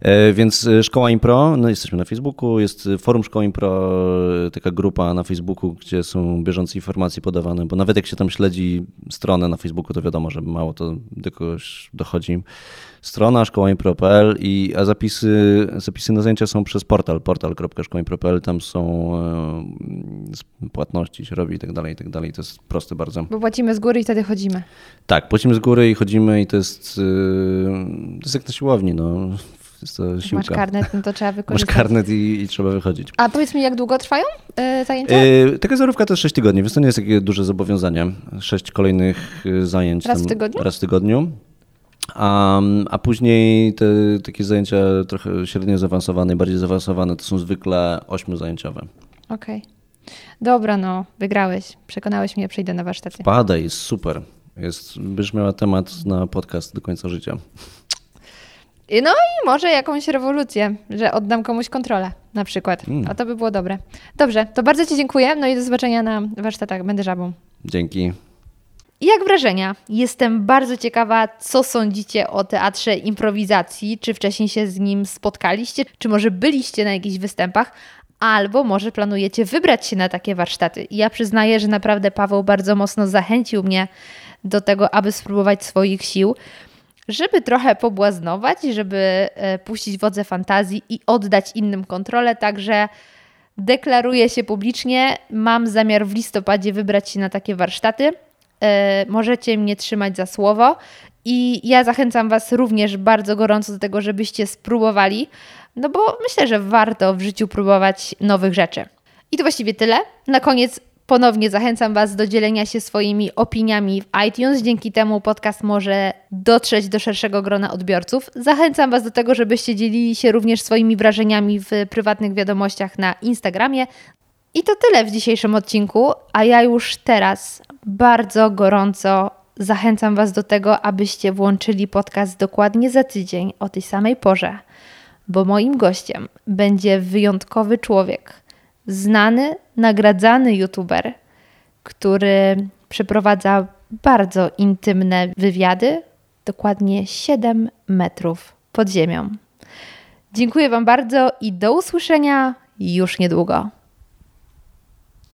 E, Więc y, Szkoła Impro, no jesteśmy na Facebooku, jest y, forum Szkoła Impro, taka grupa na Facebooku, gdzie są bieżące informacje podawane, bo nawet jak się tam śledzi stronę na Facebooku, to wiadomo, że mało to do kogoś dochodzi. Strona szkołaimpro.pl, i, a zapisy, zapisy na zajęcia są przez portal, portal.szkołaimpro.pl, tam są e, płatności się robi i tak dalej, i tak dalej. To jest proste bardzo. Bo płacimy z góry i wtedy chodzimy. Tak, płacimy z góry i chodzimy i to jest, e, to jest jak na siłowni, no. Masz karnet, no to trzeba Masz wykorzystać. karnet i, i trzeba wychodzić. A powiedz mi, jak długo trwają e, zajęcia? Yy, taka zarówka to jest 6 tygodni, więc to nie jest takie duże zobowiązanie. 6 kolejnych y, zajęć. Raz w tygodniu? Raz w tygodniu. A, a później te takie zajęcia trochę średnio zaawansowane, i bardziej zaawansowane, to są zwykle 8 zajęciowe. Okej. Dobra, no, wygrałeś. Przekonałeś mnie, przyjdę na warsztaty. Padaj, jest super. Jest, byś miała temat na podcast do końca życia. No i może jakąś rewolucję, że oddam komuś kontrolę na przykład. Mm. A to by było dobre. Dobrze, to bardzo Ci dziękuję. No i do zobaczenia na warsztatach. Będę żabą. Dzięki. Jak wrażenia? Jestem bardzo ciekawa, co sądzicie o teatrze improwizacji. Czy wcześniej się z nim spotkaliście, czy może byliście na jakichś występach, albo może planujecie wybrać się na takie warsztaty. Ja przyznaję, że naprawdę Paweł bardzo mocno zachęcił mnie do tego, aby spróbować swoich sił, żeby trochę pobłaznować, żeby e, puścić wodze fantazji i oddać innym kontrolę. Także deklaruję się publicznie. Mam zamiar w listopadzie wybrać się na takie warsztaty. E, Możecie mnie trzymać za słowo. I ja zachęcam Was również bardzo gorąco do tego, żebyście spróbowali, no bo myślę, że warto w życiu próbować nowych rzeczy. I to właściwie tyle. Na koniec ponownie zachęcam Was do dzielenia się swoimi opiniami w iTunes. Dzięki temu podcast może dotrzeć do szerszego grona odbiorców. Zachęcam Was do tego, żebyście dzielili się również swoimi wrażeniami w prywatnych wiadomościach na Instagramie. I to tyle w dzisiejszym odcinku, a ja już teraz bardzo gorąco zachęcam Was do tego, abyście włączyli podcast dokładnie za tydzień o tej samej porze, bo moim gościem będzie wyjątkowy człowiek, znany, nagradzany youtuber, który przeprowadza bardzo intymne wywiady, dokładnie 7 metrów pod ziemią. Dziękuję Wam bardzo i do usłyszenia już niedługo.